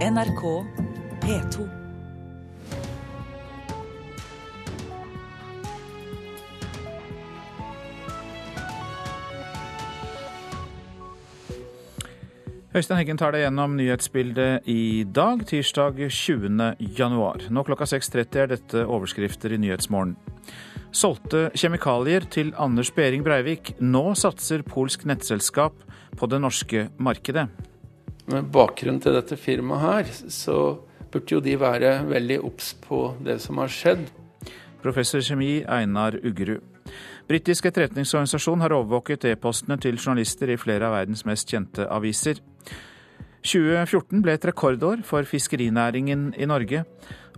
NRK P2. Øystein Heggen tar deg gjennom nyhetsbildet i dag, tirsdag 20. januar. Nå klokka 6.30 er dette overskrifter i Nyhetsmorgen. Solgte kjemikalier til Anders Behring Breivik. Nå satser polsk nettselskap på det norske markedet. Med bakgrunn til dette firmaet her, så burde jo de være veldig obs på det som har skjedd. Professor kjemi Einar Uggerud. Britisk etterretningsorganisasjon har overvåket e-postene til journalister i flere av verdens mest kjente aviser. 2014 ble et rekordår for fiskerinæringen i Norge.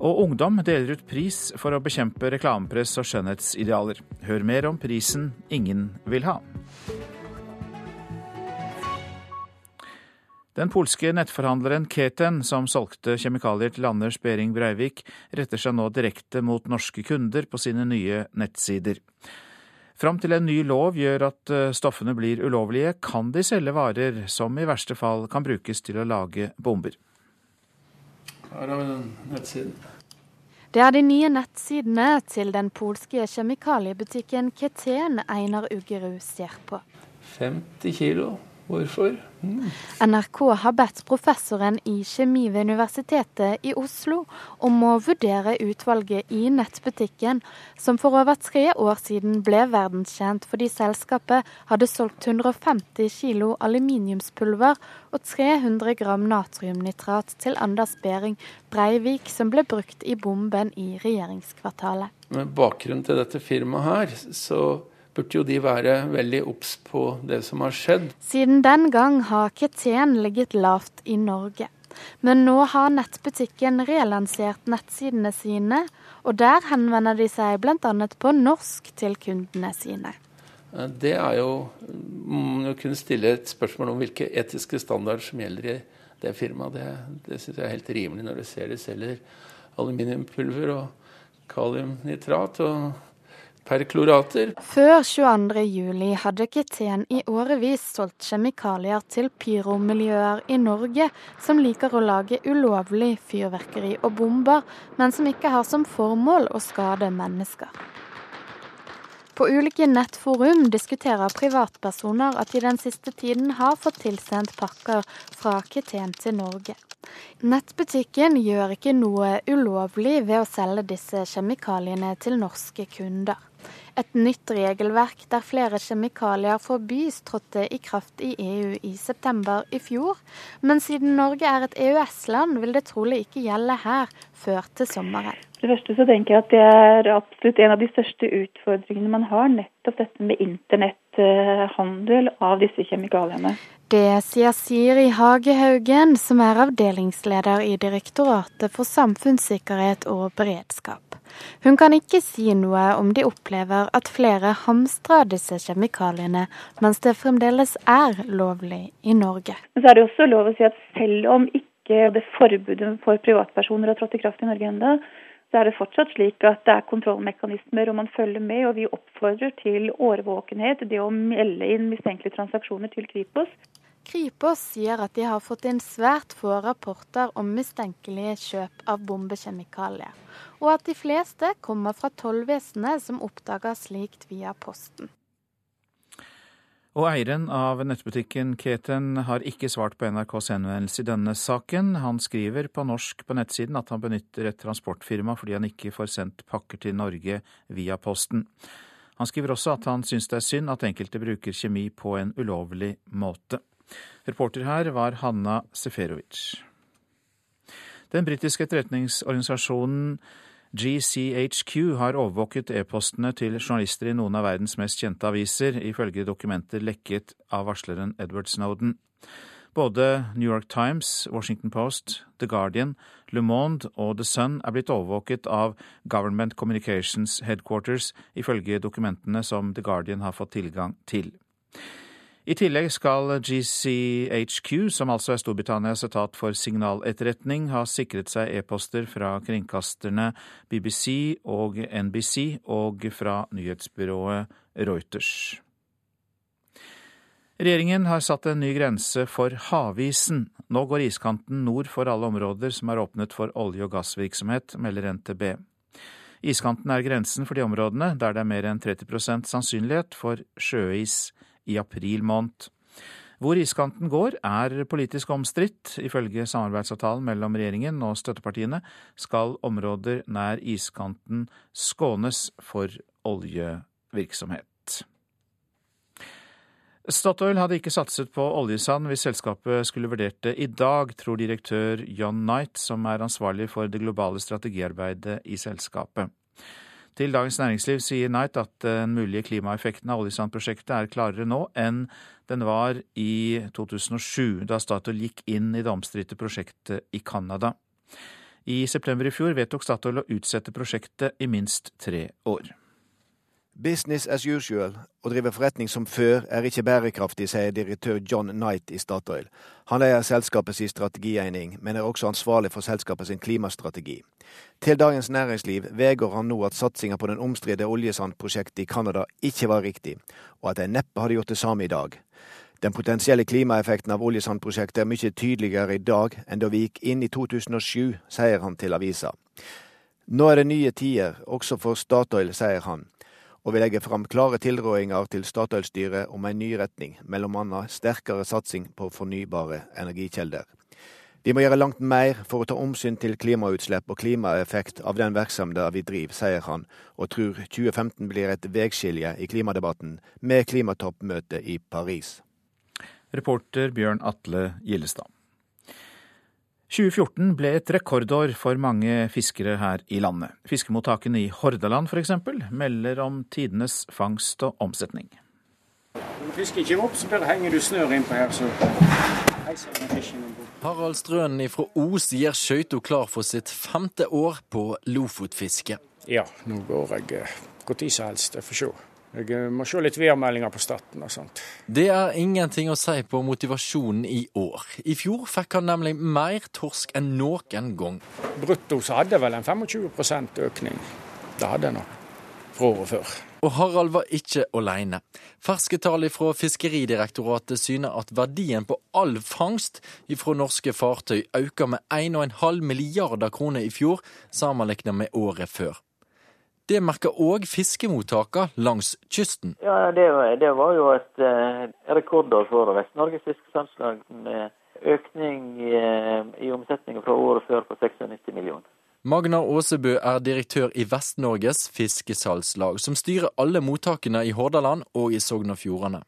Og ungdom deler ut pris for å bekjempe reklamepress og skjønnhetsidealer. Hør mer om prisen ingen vil ha. Den polske nettforhandleren Keten, som solgte kjemikalier til Anders Behring Breivik, retter seg nå direkte mot norske kunder på sine nye nettsider. Fram til en ny lov gjør at eh, stoffene blir ulovlige, kan de selge varer som i verste fall kan brukes til å lage bomber. Her har vi den nettsiden. Det er de nye nettsidene til den polske kjemikaliebutikken Keten Einar Uggerud ser på. 50 kilo. Hvorfor? Mm. NRK har bedt professoren i kjemi ved Universitetet i Oslo om å vurdere utvalget i nettbutikken, som for over tre år siden ble verdenskjent fordi selskapet hadde solgt 150 kilo aluminiumspulver og 300 gram natriumnitrat til Anders Behring Breivik, som ble brukt i bomben i regjeringskvartalet. Med bakgrunn til dette firmaet her, så burde jo de være veldig obs på det som har skjedd. Siden den gang har Keten ligget lavt i Norge. Men nå har nettbutikken relansert nettsidene sine, og der henvender de seg bl.a. på norsk til kundene sine. Det er jo Man kunne stille et spørsmål om hvilke etiske standarder som gjelder i det firmaet. Det, det syns jeg er helt rimelig når du ser de selger aluminiumpulver og kaliumnitrat. og perklorater. Før 22.07 hadde Keten i årevis solgt kjemikalier til pyromiljøer i Norge som liker å lage ulovlig fyrverkeri og bomber, men som ikke har som formål å skade mennesker. På ulike nettforum diskuterer privatpersoner at de den siste tiden har fått tilsendt pakker fra Keten til Norge. Nettbutikken gjør ikke noe ulovlig ved å selge disse kjemikaliene til norske kunder. Et nytt regelverk der flere kjemikalier forbys trådte i kraft i EU i september i fjor, men siden Norge er et EØS-land vil det trolig ikke gjelde her før til sommeren. For det første så tenker jeg at det er absolutt en av de største utfordringene man har, nettopp dette med internetthandel av disse kjemikaliene. Det sier Siri Hagehaugen, som er avdelingsleder i Direktoratet for samfunnssikkerhet og beredskap. Hun kan ikke si noe om de opplever at flere hamstrer disse kjemikaliene, mens det fremdeles er lovlig i Norge. Så er det også lov å si at selv om ikke det forbudet for privatpersoner har trådt i kraft i Norge ennå, så er det fortsatt slik at det er kontrollmekanismer og man følger med. Og vi oppfordrer til årvåkenhet, det å melde inn mistenkelige transaksjoner til Kripos. Kripos sier at de har fått inn svært få rapporter om mistenkelige kjøp av bombekjemikalier, og at de fleste kommer fra tollvesenet som oppdager slikt via posten. Og eieren av nettbutikken Keten har ikke svart på NRKs henvendelse i denne saken. Han skriver på norsk på nettsiden at han benytter et transportfirma fordi han ikke får sendt pakker til Norge via posten. Han skriver også at han syns det er synd at enkelte bruker kjemi på en ulovlig måte. Reporter her var Hanna Seferovic. Den britiske etterretningsorganisasjonen GCHQ har overvåket e-postene til journalister i noen av verdens mest kjente aviser, ifølge dokumenter lekket av varsleren Edward Snowden. Både New York Times, Washington Post, The Guardian, Le Monde og The Sun er blitt overvåket av Government Communications Headquarters, ifølge dokumentene som The Guardian har fått tilgang til. I tillegg skal GCHQ, som altså er Storbritannias etat for signaletterretning, ha sikret seg e-poster fra kringkasterne BBC og NBC og fra nyhetsbyrået Reuters. Regjeringen har satt en ny grense for havisen. Nå går iskanten nord for alle områder som er åpnet for olje- og gassvirksomhet, melder NTB. Iskanten er grensen for de områdene der det er mer enn 30% sannsynlighet for sjøis i april måned. Hvor iskanten går er politisk omstridt. Ifølge samarbeidsavtalen mellom regjeringen og støttepartiene skal områder nær iskanten skånes for oljevirksomhet. Statoil hadde ikke satset på oljesand hvis selskapet skulle vurdert det i dag, tror direktør John Knight, som er ansvarlig for det globale strategiarbeidet i selskapet. Til Dagens Næringsliv sier Knight at den mulige klimaeffekten av oljesandprosjektet er klarere nå enn den var i 2007, da Statoil gikk inn i det omstridte prosjektet i Canada. I september i fjor vedtok Statoil å utsette prosjektet i minst tre år. Business as usual, å drive forretning som før, er ikke bærekraftig, sier direktør John Knight i Statoil. Han leier selskapets strategiegning, men er også ansvarlig for selskapets klimastrategi. Til Dagens Næringsliv vedgår han nå at satsinga på den omstridte oljesandprosjektet i Canada ikke var riktig, og at de neppe hadde gjort det samme i dag. Den potensielle klimaeffekten av oljesandprosjektet er mye tydeligere i dag enn da vi gikk inn i 2007, sier han til avisa. Nå er det nye tider, også for Statoil, sier han og vil legge fram klare tilrådinger til Statoil-styret om en ny retning, annet sterkere satsing på fornybare energikjelder. Vi må gjøre langt mer for å ta omsyn til klimautslipp og klimaeffekt av den virksomheten vi driver, sier han, og tror 2015 blir et veiskilje i klimadebatten med klimatoppmøtet i Paris. Reporter Bjørn Atle Gillestad. 2014 ble et rekordår for mange fiskere her i landet. Fiskemottakene i Hordaland f.eks. melder om tidenes fangst og omsetning. Når du fisker ikke opp, så bare henger du snør innpå her, så Harald Strønen fra Os gjør skøyta klar for sitt femte år på lofotfiske. Ja, nå går jeg når som helst. Jeg får se. Jeg eh, må se litt værmeldinger på staten og sånt. Det er ingenting å si på motivasjonen i år. I fjor fikk han nemlig mer torsk enn noen gang. Brutto så hadde vel en 25% økning. Det hadde jeg nok fra året før. Og Harald var ikke alene. Ferske tall fra Fiskeridirektoratet syner at verdien på all fangst fra norske fartøy økte med 1,5 milliarder kroner i fjor, sammenlignet med året før. Det merker òg fiskemottakene langs kysten. Ja, det, det var jo et eh, rekordår for Vest-Norges fiskesalgslag med økning i, eh, i omsetningen fra året før på 96 millioner. Magna Åsebø er direktør i Vest-Norges fiskesalgslag, som styrer alle mottakene i Hordaland og i Sogn og Fjordane.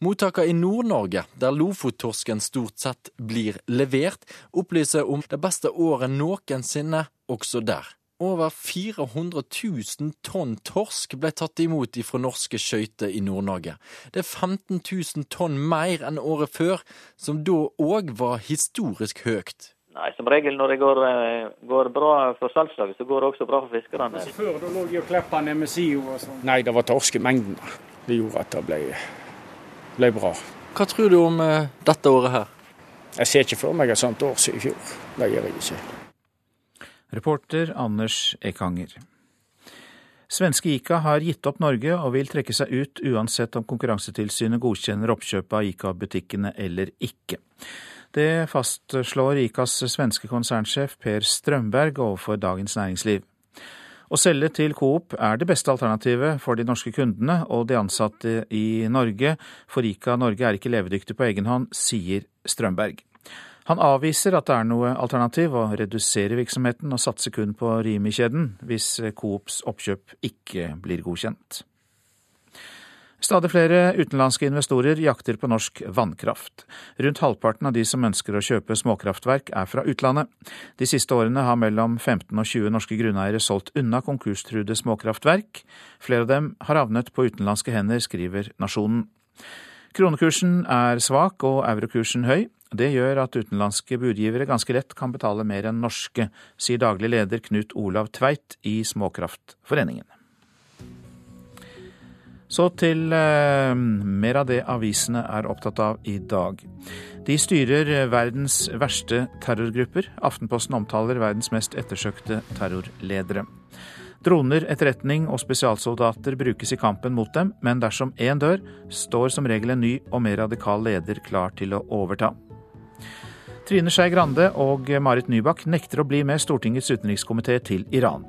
Mottakene i Nord-Norge, der lofottorsken stort sett blir levert, opplyser om det beste året noensinne også der. Over 400 000 tonn torsk ble tatt imot ifra norske skøyter i Nord-Norge. Det er 15 000 tonn mer enn året før, som da òg var historisk høyt. Nei, som regel når det går, eh, går bra for salgslaget, så går det også bra for fiskerne. Altså, før da lå de og kleppa ned med SIO og sånn? Nei, det var torskemengden. Det gjorde at det ble, ble bra. Hva tror du om uh, dette året her? Jeg ser ikke for meg et sånt år som i fjor. Det gjør jeg ikke. Reporter Anders Ekanger. Svenske ICA har gitt opp Norge og vil trekke seg ut uansett om Konkurransetilsynet godkjenner oppkjøpet av ICA-butikkene eller ikke. Det fastslår ICAs svenske konsernsjef Per Strømberg overfor Dagens Næringsliv. Å selge til Coop er det beste alternativet for de norske kundene og de ansatte i Norge, for ICA Norge er ikke levedyktig på egen hånd, sier Strømberg. Han avviser at det er noe alternativ å redusere virksomheten og satse kun på Rimi-kjeden hvis Coops oppkjøp ikke blir godkjent. Stadig flere utenlandske investorer jakter på norsk vannkraft. Rundt halvparten av de som ønsker å kjøpe småkraftverk, er fra utlandet. De siste årene har mellom 15 og 20 norske grunneiere solgt unna konkurstruede småkraftverk. Flere av dem har havnet på utenlandske hender, skriver Nasjonen. Kronekursen er svak og eurokursen høy. Det gjør at utenlandske budgivere ganske lett kan betale mer enn norske, sier daglig leder Knut Olav Tveit i Småkraftforeningen. Så til eh, mer av det avisene er opptatt av i dag. De styrer verdens verste terrorgrupper. Aftenposten omtaler verdens mest ettersøkte terrorledere. Droner, etterretning og spesialsoldater brukes i kampen mot dem, men dersom én dør, står som regel en ny og mer radikal leder klar til å overta. Trine Skei Grande og Marit Nybakk nekter å bli med Stortingets utenrikskomité til Iran.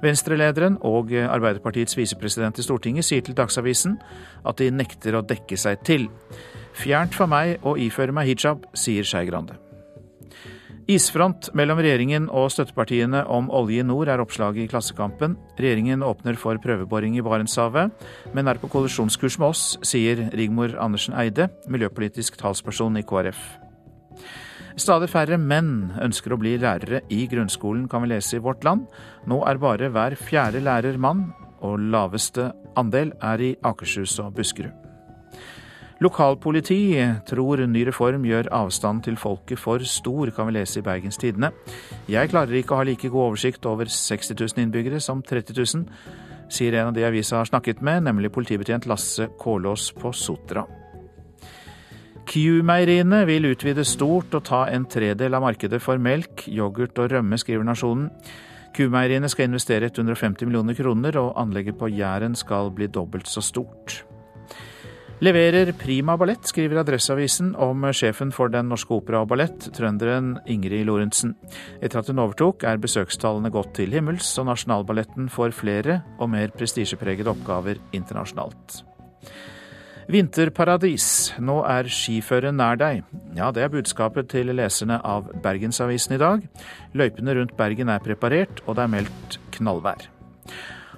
Venstrelederen og Arbeiderpartiets visepresident i Stortinget sier til Dagsavisen at de nekter å dekke seg til. Fjernt for meg å iføre meg hijab, sier Skei Grande. Isfront mellom regjeringen og støttepartiene om olje i nord er oppslaget i Klassekampen. Regjeringen åpner for prøveboring i Barentshavet, men er på kollisjonskurs med oss, sier Rigmor Andersen Eide, miljøpolitisk talsperson i KrF. Stadig færre menn ønsker å bli lærere i grunnskolen, kan vi lese i Vårt Land. Nå er bare hver fjerde lærer mann, og laveste andel er i Akershus og Buskerud. Lokalpoliti tror ny reform gjør avstanden til folket for stor, kan vi lese i Bergens Tidende. Jeg klarer ikke å ha like god oversikt over 60 000 innbyggere som 30 000, sier en av de avisa har snakket med, nemlig politibetjent Lasse Kålås på Sotra. Q-meieriene vil utvide stort og ta en tredel av markedet for melk, yoghurt og rømme, skriver Nasjonen. Q-meieriene skal investere 150 millioner kroner, og anlegget på Jæren skal bli dobbelt så stort. Leverer prima ballett, skriver Adresseavisen om sjefen for Den norske opera og ballett, trønderen Ingrid Lorentzen. Etter at hun overtok, er besøkstallene gått til himmels, og Nasjonalballetten får flere og mer prestisjepregede oppgaver internasjonalt. Vinterparadis, nå er skiføren nær deg. Ja, det er budskapet til leserne av Bergensavisen i dag. Løypene rundt Bergen er preparert, og det er meldt knallvær.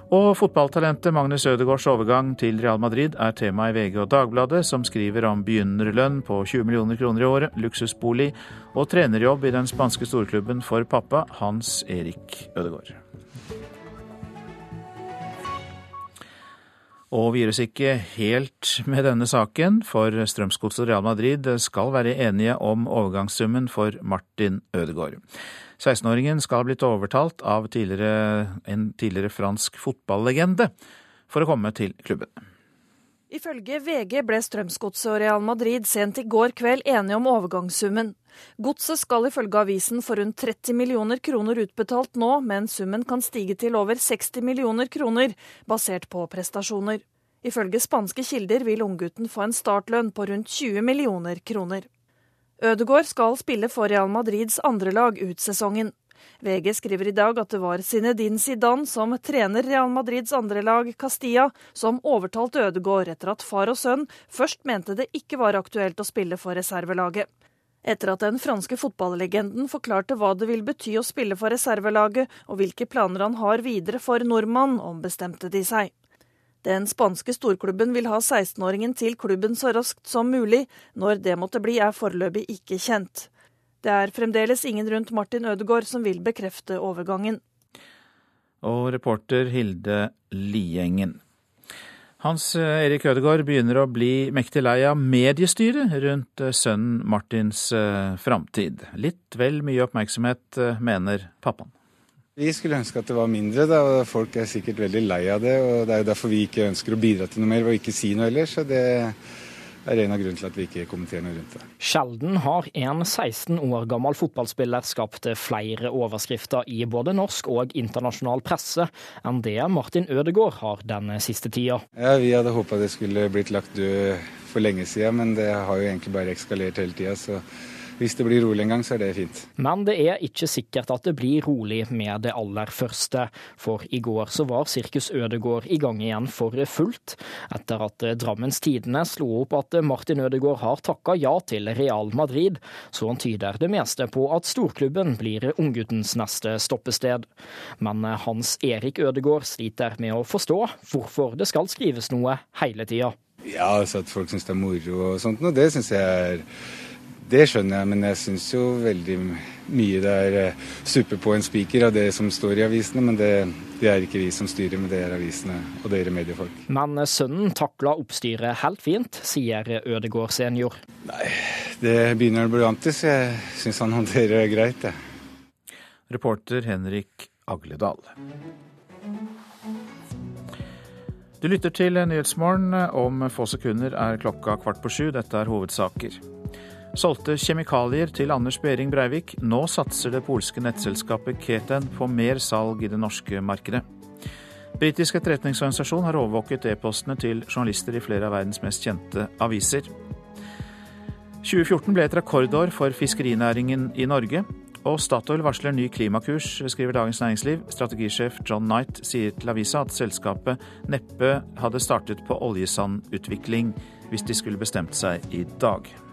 Og fotballtalentet Magnus Ødegaards overgang til Real Madrid er tema i VG og Dagbladet, som skriver om begynnerlønn på 20 millioner kroner i året, luksusbolig og trenerjobb i den spanske storklubben for pappa, Hans Erik Ødegaard. Og vi gir oss ikke helt med denne saken, for Strømsgodset og Real Madrid skal være enige om overgangssummen for Martin Ødegaard. 16-åringen skal ha blitt overtalt av tidligere, en tidligere fransk fotballegende for å komme til klubben. Ifølge VG ble Strømsgodset og Real Madrid sent i går kveld enige om overgangssummen. Godset skal ifølge avisen få rundt 30 millioner kroner utbetalt nå, men summen kan stige til over 60 millioner kroner, basert på prestasjoner. Ifølge spanske kilder vil unggutten få en startlønn på rundt 20 millioner kroner. Ødegaard skal spille for Real Madrids andrelag ut sesongen. VG skriver i dag at det var Zinedine Zidane som trener Real Madrids andrelag Castilla, som overtalte Ødegaard etter at far og sønn først mente det ikke var aktuelt å spille for reservelaget. Etter at den franske fotballegenden forklarte hva det vil bety å spille for reservelaget, og hvilke planer han har videre for nordmann, ombestemte de seg. Den spanske storklubben vil ha 16-åringen til klubben så raskt som mulig. Når det måtte bli, er foreløpig ikke kjent. Det er fremdeles ingen rundt Martin Ødegaard som vil bekrefte overgangen. Og reporter Hilde Liengen. Hans eh, Erik Ødegaard begynner å bli mektig lei av mediestyret rundt eh, sønnen Martins eh, framtid. Litt vel mye oppmerksomhet, mener pappaen. Vi skulle ønske at det var mindre, da, og folk er sikkert veldig lei av det. og Det er jo derfor vi ikke ønsker å bidra til noe mer ved ikke si noe ellers. så det er en av grunnene til at vi ikke kommenterer noe rundt det. Sjelden har en 16 år gammel fotballspiller skapt flere overskrifter i både norsk og internasjonal presse enn det Martin Ødegaard har den siste tida. Ja, Vi hadde håpa det skulle blitt lagt død for lenge siden, men det har jo egentlig bare ekskalert hele tida. Hvis det blir rolig en gang, så er det fint. Men det er ikke sikkert at det blir rolig med det aller første. For i går så var Sirkus Ødegård i gang igjen for fullt, etter at Drammens Tidende slo opp at Martin Ødegård har takka ja til Real Madrid. Så han tyder det meste på at storklubben blir ungguttens neste stoppested. Men Hans Erik Ødegård sliter med å forstå hvorfor det skal skrives noe hele tida. Ja, altså at folk syns det er moro og sånt, og det syns jeg er det skjønner jeg, men jeg syns jo veldig mye det er eh, suppe på en spiker av det som står i avisene. Men det, det, er ikke vi som styrer men det er avisene og dere mediefolk. Men sønnen takla oppstyret helt fint, sier Ødegård senior. Nei, det begynner å bli vant til, så jeg syns han håndterer det greit, jeg. Reporter Henrik Agledal. Du lytter til Nyhetsmorgen. Om få sekunder er klokka kvart på sju. Dette er hovedsaker solgte kjemikalier til Anders Behring Breivik. Nå satser det polske nettselskapet Keten på mer salg i det norske markedet. Britisk etterretningsorganisasjon har overvåket e-postene til journalister i flere av verdens mest kjente aviser. 2014 ble et rekordår for fiskerinæringen i Norge. Og Statoil varsler ny klimakurs, skriver Dagens Næringsliv. Strategisjef John Knight sier til avisa at selskapet neppe hadde startet på oljesandutvikling hvis de skulle bestemt seg i dag.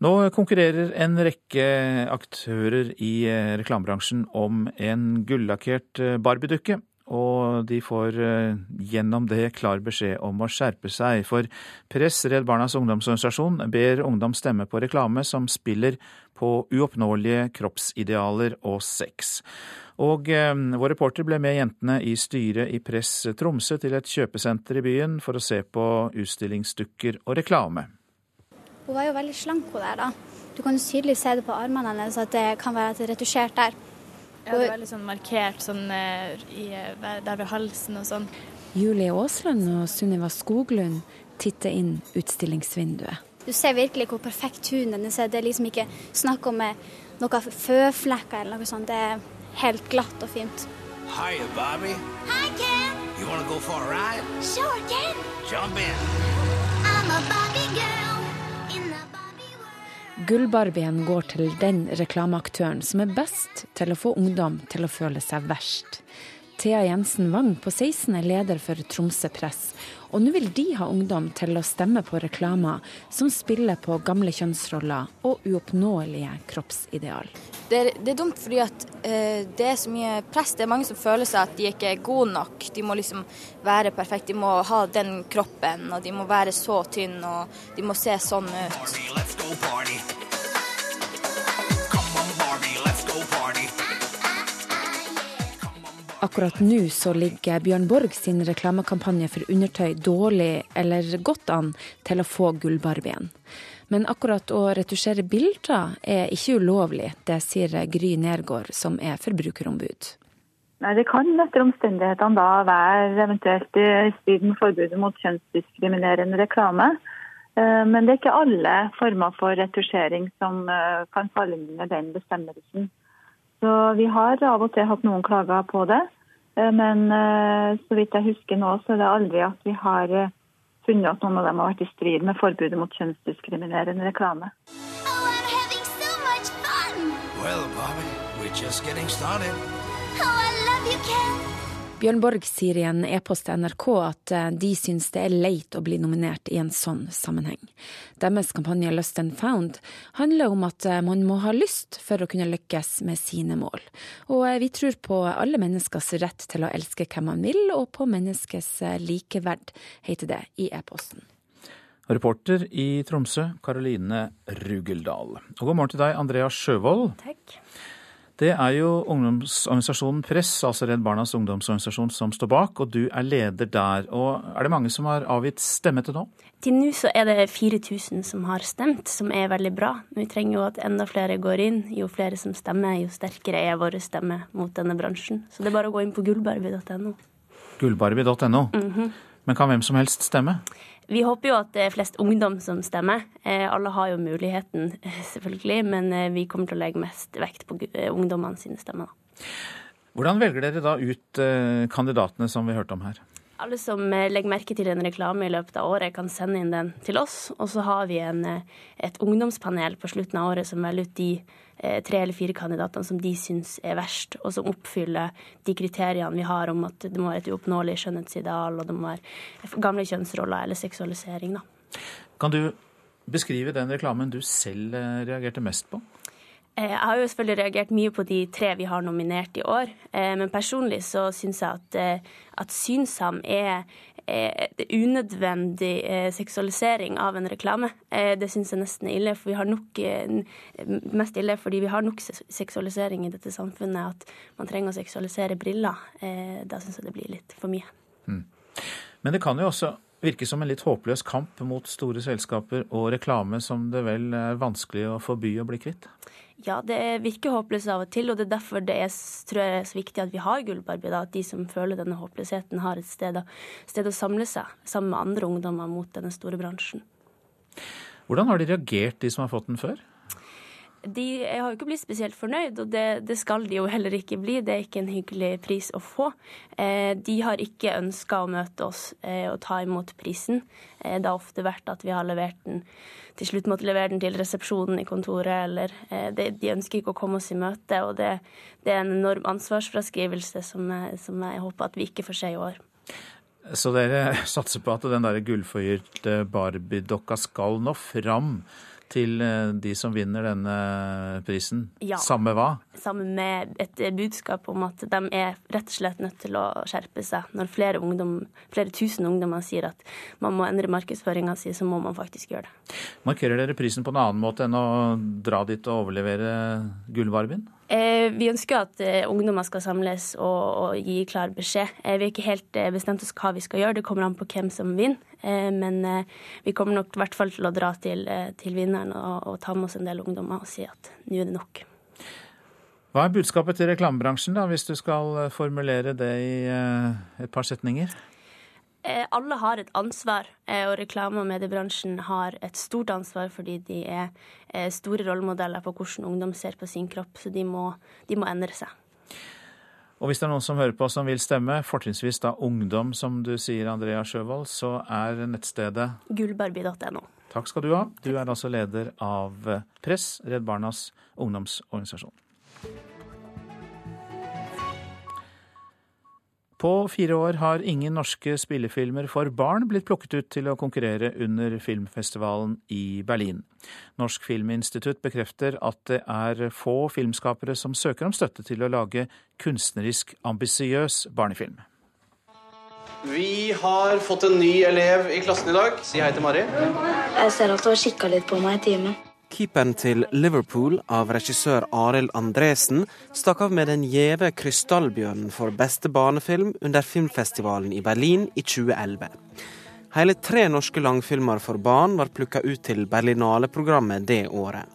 Nå konkurrerer en rekke aktører i eh, reklamebransjen om en gullakkert barbiedukke. Barbie-dukke. Og de får eh, gjennom det klar beskjed om å skjerpe seg. For Press, Redd Barnas ungdomsorganisasjon, ber ungdom stemme på reklame som spiller på uoppnåelige kroppsidealer og sex. Og eh, vår reporter ble med jentene i styret i Press Tromsø til et kjøpesenter i byen for å se på utstillingsdukker og reklame. Hun var jo veldig slank, hun der. da. Du kan jo tydelig se det på armene hennes at det kan være retusjert der. Ja, det er veldig sånn markert sånn, eh, i, eh, der ved halsen og sånn. Julie Aasland og Sunniva Skoglund titter inn utstillingsvinduet. Du ser virkelig hvor perfekt huden hennes er. Det er liksom ikke snakk om eh, noen føflekker eller noe sånt. Det er helt glatt og fint. Hi, Bobby. Hi, Ken. You wanna go for a ride? Sure, Ken. Jump in. I'm a girl. Gullbarbien går til den reklameaktøren som er best til å få ungdom til å føle seg verst. Thea Jensen Wang på 16 er leder for Tromsø Press, og nå vil de ha ungdom til å stemme på reklamer som spiller på gamle kjønnsroller og uoppnåelige kroppsideal. Det er, det er dumt fordi at eh, det er så mye press. Det er mange som føler seg at de ikke er gode nok. De må liksom være perfekte. De må ha den kroppen, og de må være så tynne, og de må se sånn ut. Akkurat nå så ligger Bjørn Borg sin reklamekampanje for undertøy dårlig eller godt an til å få Gullbarbien. Men akkurat å retusjere bilder er ikke ulovlig. Det sier Gry Nergård, som er forbrukerombud. Nei, Det kan etter omstendighetene da være eventuelt i strid med forbudet mot kjønnsdiskriminerende reklame. Eh, men det er ikke alle former for retusjering som eh, kan falle inn under den bestemmelsen. Så Vi har av og til hatt noen klager på det. Eh, men så vidt jeg husker nå, så er det aldri at vi har funnet at noen av dem har vært i strid med forbudet mot kjønnsdiskriminerende reklame. Oh, well, Bobby, we're just getting started. Oh, I love you, Ken. Bjørn Borg sier i en e-post til NRK at eh, de syns det er leit å bli nominert i en sånn sammenheng. Deres kampanje Lust and Found handler om at eh, man må ha lyst for å kunne lykkes med sine mål. Og eh, vi tror på alle menneskers rett til å elske hvem man vil, og på menneskets likeverd, heter det i e-posten. Reporter i Tromsø, Karoline Rugeldal. Og god morgen til deg, Andrea Sjøvold. Takk. Det er jo ungdomsorganisasjonen Press, altså Redd Barnas ungdomsorganisasjon, som står bak, og du er leder der. Og Er det mange som har avgitt stemme til nå? Til nå så er det 4000 som har stemt, som er veldig bra. Vi trenger jo at enda flere går inn. Jo flere som stemmer, jo sterkere er vår stemme mot denne bransjen. Så det er bare å gå inn på gullbarbie.no. Gullbarbie.no. Mm -hmm. Men kan hvem som helst stemme? Vi håper jo at det er flest ungdom som stemmer. Eh, alle har jo muligheten, selvfølgelig, men eh, vi kommer til å legge mest vekt på eh, ungdommene sine stemmer. Hvordan velger dere da ut kandidatene som vi hørte om her? Alle som legger merke til en reklame i løpet av året, kan sende inn den til oss. Og så har vi en, et ungdomspanel på slutten av året som velger ut de Eh, tre eller fire kandidatene som de syns er verst, og som oppfyller de kriteriene vi har om at det må være et uoppnåelig skjønnhetsideal, og det må være gamle kjønnsroller eller seksualisering. Da. Kan du beskrive den reklamen du selv eh, reagerte mest på? Eh, jeg har jo selvfølgelig reagert mye på de tre vi har nominert i år. Men personlig så syns jeg at, at Synsam er unødvendig eh, seksualisering av en reklame. Eh, det syns jeg nesten er ille, for vi har nok eh, mest ille fordi vi har nok seksualisering i dette samfunnet at man trenger å seksualisere briller. Da syns jeg det blir litt for mye. Mm. Men det kan jo også virke som en litt håpløs kamp mot store selskaper og reklame som det vel er vanskelig å forby å bli kvitt? Ja, det virker håpløst av og til, og det er derfor det er, tror jeg, er så viktig at vi har Gullbarbie. At de som føler denne håpløsheten, har et sted, sted å samle seg sammen med andre ungdommer mot denne store bransjen. Hvordan har de reagert, de som har fått den før? De har jo ikke blitt spesielt fornøyd, og det, det, skal de jo heller ikke bli. Det er ikke en hyggelig pris å få. Eh, de har ikke ønska å møte oss eh, og ta imot prisen. Eh, det har ofte vært at vi har levert den til slutt måtte levere den til resepsjonen i kontoret, eller eh, det, De ønsker ikke å komme oss i møte, og det, det er en enorm ansvarsfraskrivelse som, som jeg håper at vi ikke får se i år. Så dere satser på at den der gullforgylte Barbie-dokka skal nå fram til eh, de som vinner denne prisen? Ja. Samme hva? Sammen med et budskap om at de er rett og slett nødt til å skjerpe seg. Når flere, ungdom, flere tusen ungdommer sier at man må endre markedsføringa si, så må man faktisk gjøre det. Markerer dere prisen på en annen måte enn å dra dit og overlevere gullbarbien? Eh, vi ønsker at eh, ungdommer skal samles og, og gi klar beskjed. Eh, vi har ikke helt bestemt oss hva vi skal gjøre, det kommer an på hvem som vinner. Men vi kommer nok i hvert fall til å dra til, til vinneren og, og, ta med oss en del ungdommer og si at nå er det nok. Hva er budskapet til reklamebransjen, da, hvis du skal formulere det i et par setninger? Eh, alle har et ansvar, eh, og reklame- og mediebransjen har et stort ansvar fordi de er eh, store rollemodeller på hvordan ungdom ser på sin kropp, så de må, de må endre seg. Og hvis det er noen som hører på som vil stemme, fortrinnsvis da ungdom, som du sier, Andrea Sjøvold, så er nettstedet Gullbarbie.no. Takk skal du ha. Du er altså leder av Press, Redd Barnas ungdomsorganisasjon. På fire år har ingen norske spillefilmer for barn blitt plukket ut til å konkurrere under filmfestivalen i Berlin. Norsk Filminstitutt bekrefter at det er få filmskapere som søker om støtte til å lage kunstnerisk ambisiøs barnefilm. Vi har fått en ny elev i klassen i dag. Si hei til Mari. Jeg ser at du har kikka litt på meg i timen. Keeperen til Liverpool av regissør Arild Andresen stakk av med den gjeve Krystallbjørnen for beste barnefilm under filmfestivalen i Berlin i 2011. Hele tre norske langfilmer for barn var plukka ut til Berlinale-programmet det året.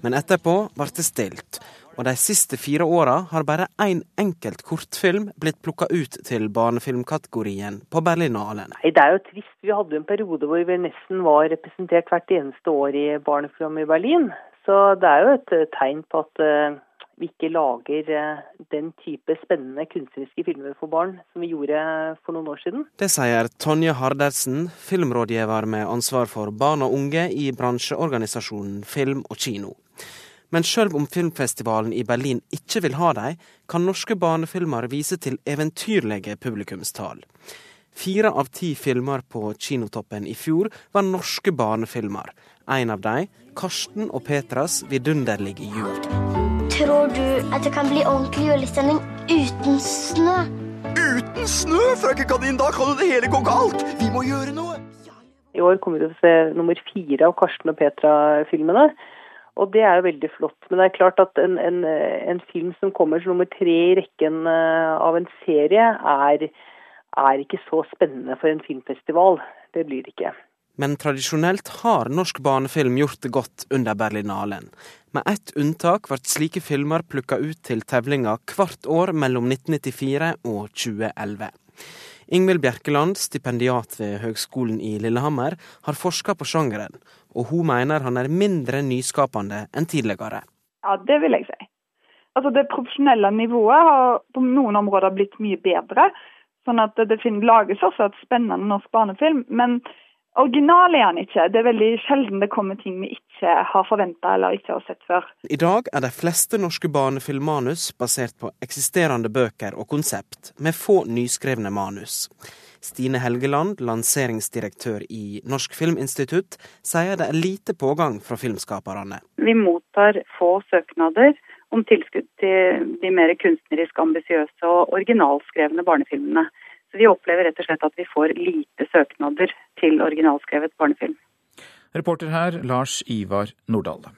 Men etterpå ble det stilt, og de siste fire åra har bare én enkelt kortfilm blitt plukka ut til barnefilmkategorien på Berlinalen. Nei, Det er jo trist. Vi hadde en periode hvor vi nesten var representert hvert eneste år i barnefilm i Berlin. Så det er jo et eh, tegn på at uh, vi ikke lager uh, den type spennende kunstneriske filmer for barn som vi gjorde for noen år siden. Det sier Tonje Hardersen, filmrådgiver med ansvar for barn og unge i bransjeorganisasjonen Film og Kino. Men sjøl om filmfestivalen i Berlin ikke vil ha dem, kan norske barnefilmer vise til eventyrlige publikumstall. Fire av ti filmer på Kinotoppen i fjor var norske barnefilmer. En av dem, Karsten og Petras vidunderlige jul. Tror du at det kan bli ordentlig julestemning uten snø? Uten snø, frøken Kanin! Da kan jo det hele gå galt! Vi må gjøre noe! I år kommer vi til å se nummer fire av Karsten og Petra-filmene. Og det er jo veldig flott. Men det er klart at en, en, en film som kommer som nummer tre i rekken eh, av en serie, er, er ikke så spennende for en filmfestival. Det blir det ikke. Men tradisjonelt har norsk barnefilm gjort det godt under Berlinalen. Med ett unntak ble slike filmer plukka ut til tevlinga hvert år mellom 1994 og 2011. Ingvild Bjerkeland, stipendiat ved Høgskolen i Lillehammer, har forska på sjangeren, og hun mener han er mindre nyskapende enn tidligere. Ja, det vil jeg si. Altså Det profesjonelle nivået har på noen områder blitt mye bedre. Sånn at det lages også et spennende norsk barnefilm. Men Original er han ikke. Det er veldig sjelden det kommer ting vi ikke har forventa eller ikke har sett før. I dag er de fleste norske barnefilmmanus basert på eksisterende bøker og konsept, med få nyskrevne manus. Stine Helgeland, lanseringsdirektør i Norsk Filminstitutt, sier det er lite pågang fra filmskaperne. Vi mottar få søknader om tilskudd til de mer kunstnerisk ambisiøse og originalskrevne barnefilmene. Så vi opplever rett og slett at vi får lite søknader til originalskrevet barnefilm. Reporter her Lars Ivar Nordahl.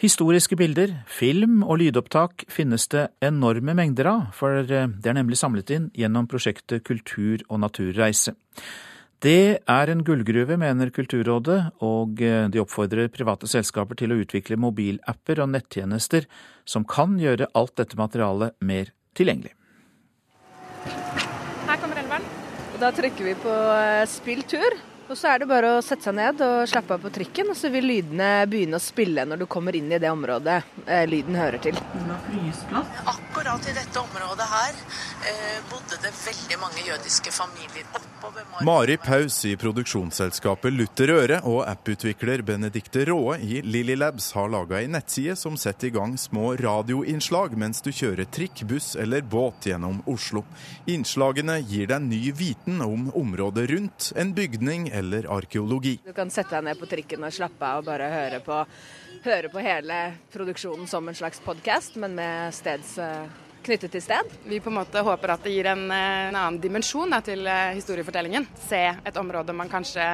Historiske bilder, film og lydopptak finnes det enorme mengder av, for det er nemlig samlet inn gjennom prosjektet Kultur og naturreise. Det er en gullgruve, mener Kulturrådet, og de oppfordrer private selskaper til å utvikle mobilapper og nettjenester som kan gjøre alt dette materialet mer tilgjengelig. Her kommer elven. Da trykker vi på eh, spill tur, Og så er det bare å sette seg ned og slappe av på trikken, og så vil lydene begynne å spille når du kommer inn i det området eh, lyden hører til. Akkurat i dette området her eh, bodde det veldig mange jødiske familier oppover Mar Mari Paus i produksjonsselskapet Luther Øre og apputvikler Benedikte Råe i Lilly Labs har laga ei nettside som setter i gang små radioinnslag mens du kjører trikk, buss eller båt gjennom Oslo. Innslagene gir deg ny viten om området rundt, en bygning eller arkeologi. Du kan sette deg ned på trikken og slappe av og bare høre på, høre på hele produksjonen som en slags podkast, men med steds eh, knyttet til sted. Vi på en måte håper at det gir en, eh, en annen dimensjon da, til eh, historiefortellingen. Se et område man kanskje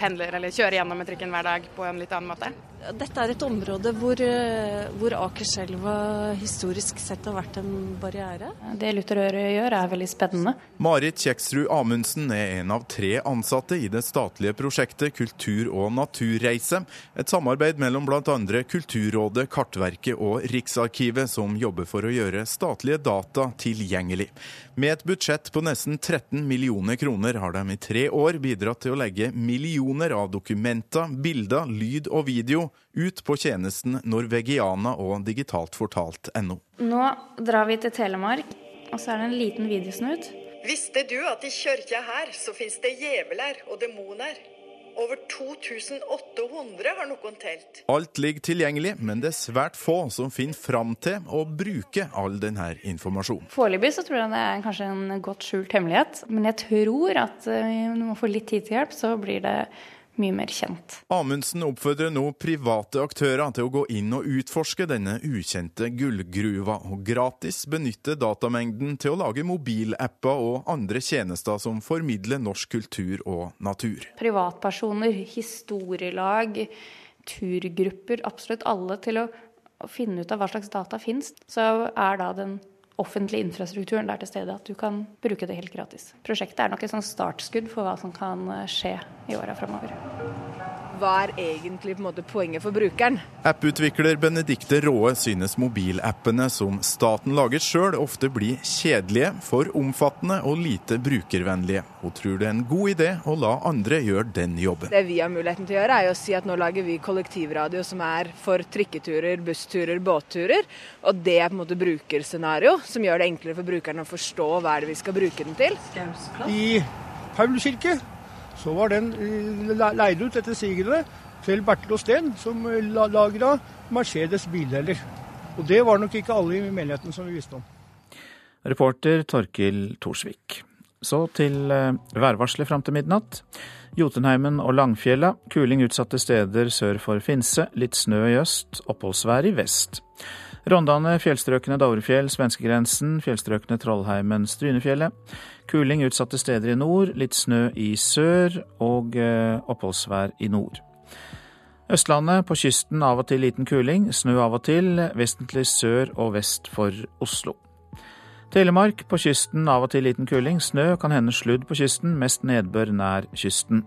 pendler eller kjører gjennom med trikken hver dag på en litt annen måte. Dette er et område hvor, eh, hvor Akerselva historisk sett har vært en barriere. Det Lutherøret gjør er veldig spennende. Marit Kjeksrud Amundsen er en av tre ansatte i det statlige prosjektet Kultur- og naturreise. Et samarbeid mellom bl.a. Kulturrådet, Kartverket og Riksarkivet, som jobber for å gjøre statlige data tilgjengelig. Med et budsjett på nesten 13 millioner kroner har de i tre år bidratt til å legge millioner av dokumenter, bilder, lyd og video ut på tjenesten Norvegiana og digitaltfortalt.no. Nå drar vi til Telemark, og så er det en liten videosnutt. Visste du at i kjørkja her så fins det djeveler og demoner? Over 2800 har noen telt. Alt ligger tilgjengelig, men det er svært få som finner fram til å bruke all denne informasjonen. Foreløpig så tror jeg det er kanskje en godt skjult hemmelighet, men jeg tror at eh, når man får litt tid til hjelp, så blir det mye mer kjent. Amundsen oppfordrer nå private aktører til å gå inn og utforske denne ukjente gullgruva, og gratis benytte datamengden til å lage mobilapper og andre tjenester som formidler norsk kultur og natur. Privatpersoner, historielag, turgrupper, absolutt alle til å finne ut av hva slags data finnes, så er da den offentlige infrastrukturen der til stede at du kan bruke det helt gratis. Prosjektet er nok et sånn startskudd for hva som kan eh, skje i åra framover. Hva er egentlig på en måte poenget for brukeren? Apputvikler Benedikte Råe synes mobilappene som staten lager sjøl ofte blir kjedelige, for omfattende og lite brukervennlige. Hun tror det er en god idé å la andre gjøre den jobben. Det vi har muligheten til å gjøre, er å si at nå lager vi kollektivradio som er for trikketurer, bussturer, båtturer. Og det er på en måte brukerscenario, som gjør det enklere for brukeren å forstå hva er det vi skal bruke den til. I Paul kirke så var den eh, leid ut etter sigende til Bertil Osten, som eh, lagra Mercedes bildeler. Og det var nok ikke alle i menigheten som vi visste om. Reporter Torkil Thorsvik. Så til eh, værvarselet fram til midnatt. Jotunheimen og Langfjella. Kuling utsatte steder sør for Finse. Litt snø i øst. Oppholdsvær i vest. Rondane, fjellstrøkene Dovrefjell, svenskegrensen. Fjellstrøkene Trollheimen, Strynefjellet. Kuling utsatte steder i nord. Litt snø i sør og eh, oppholdsvær i nord. Østlandet på kysten av og til liten kuling. Snø av og til. Vesentlig sør og vest for Oslo. Telemark på kysten av og til liten kuling. Snø, kan hende sludd på kysten, mest nedbør nær kysten.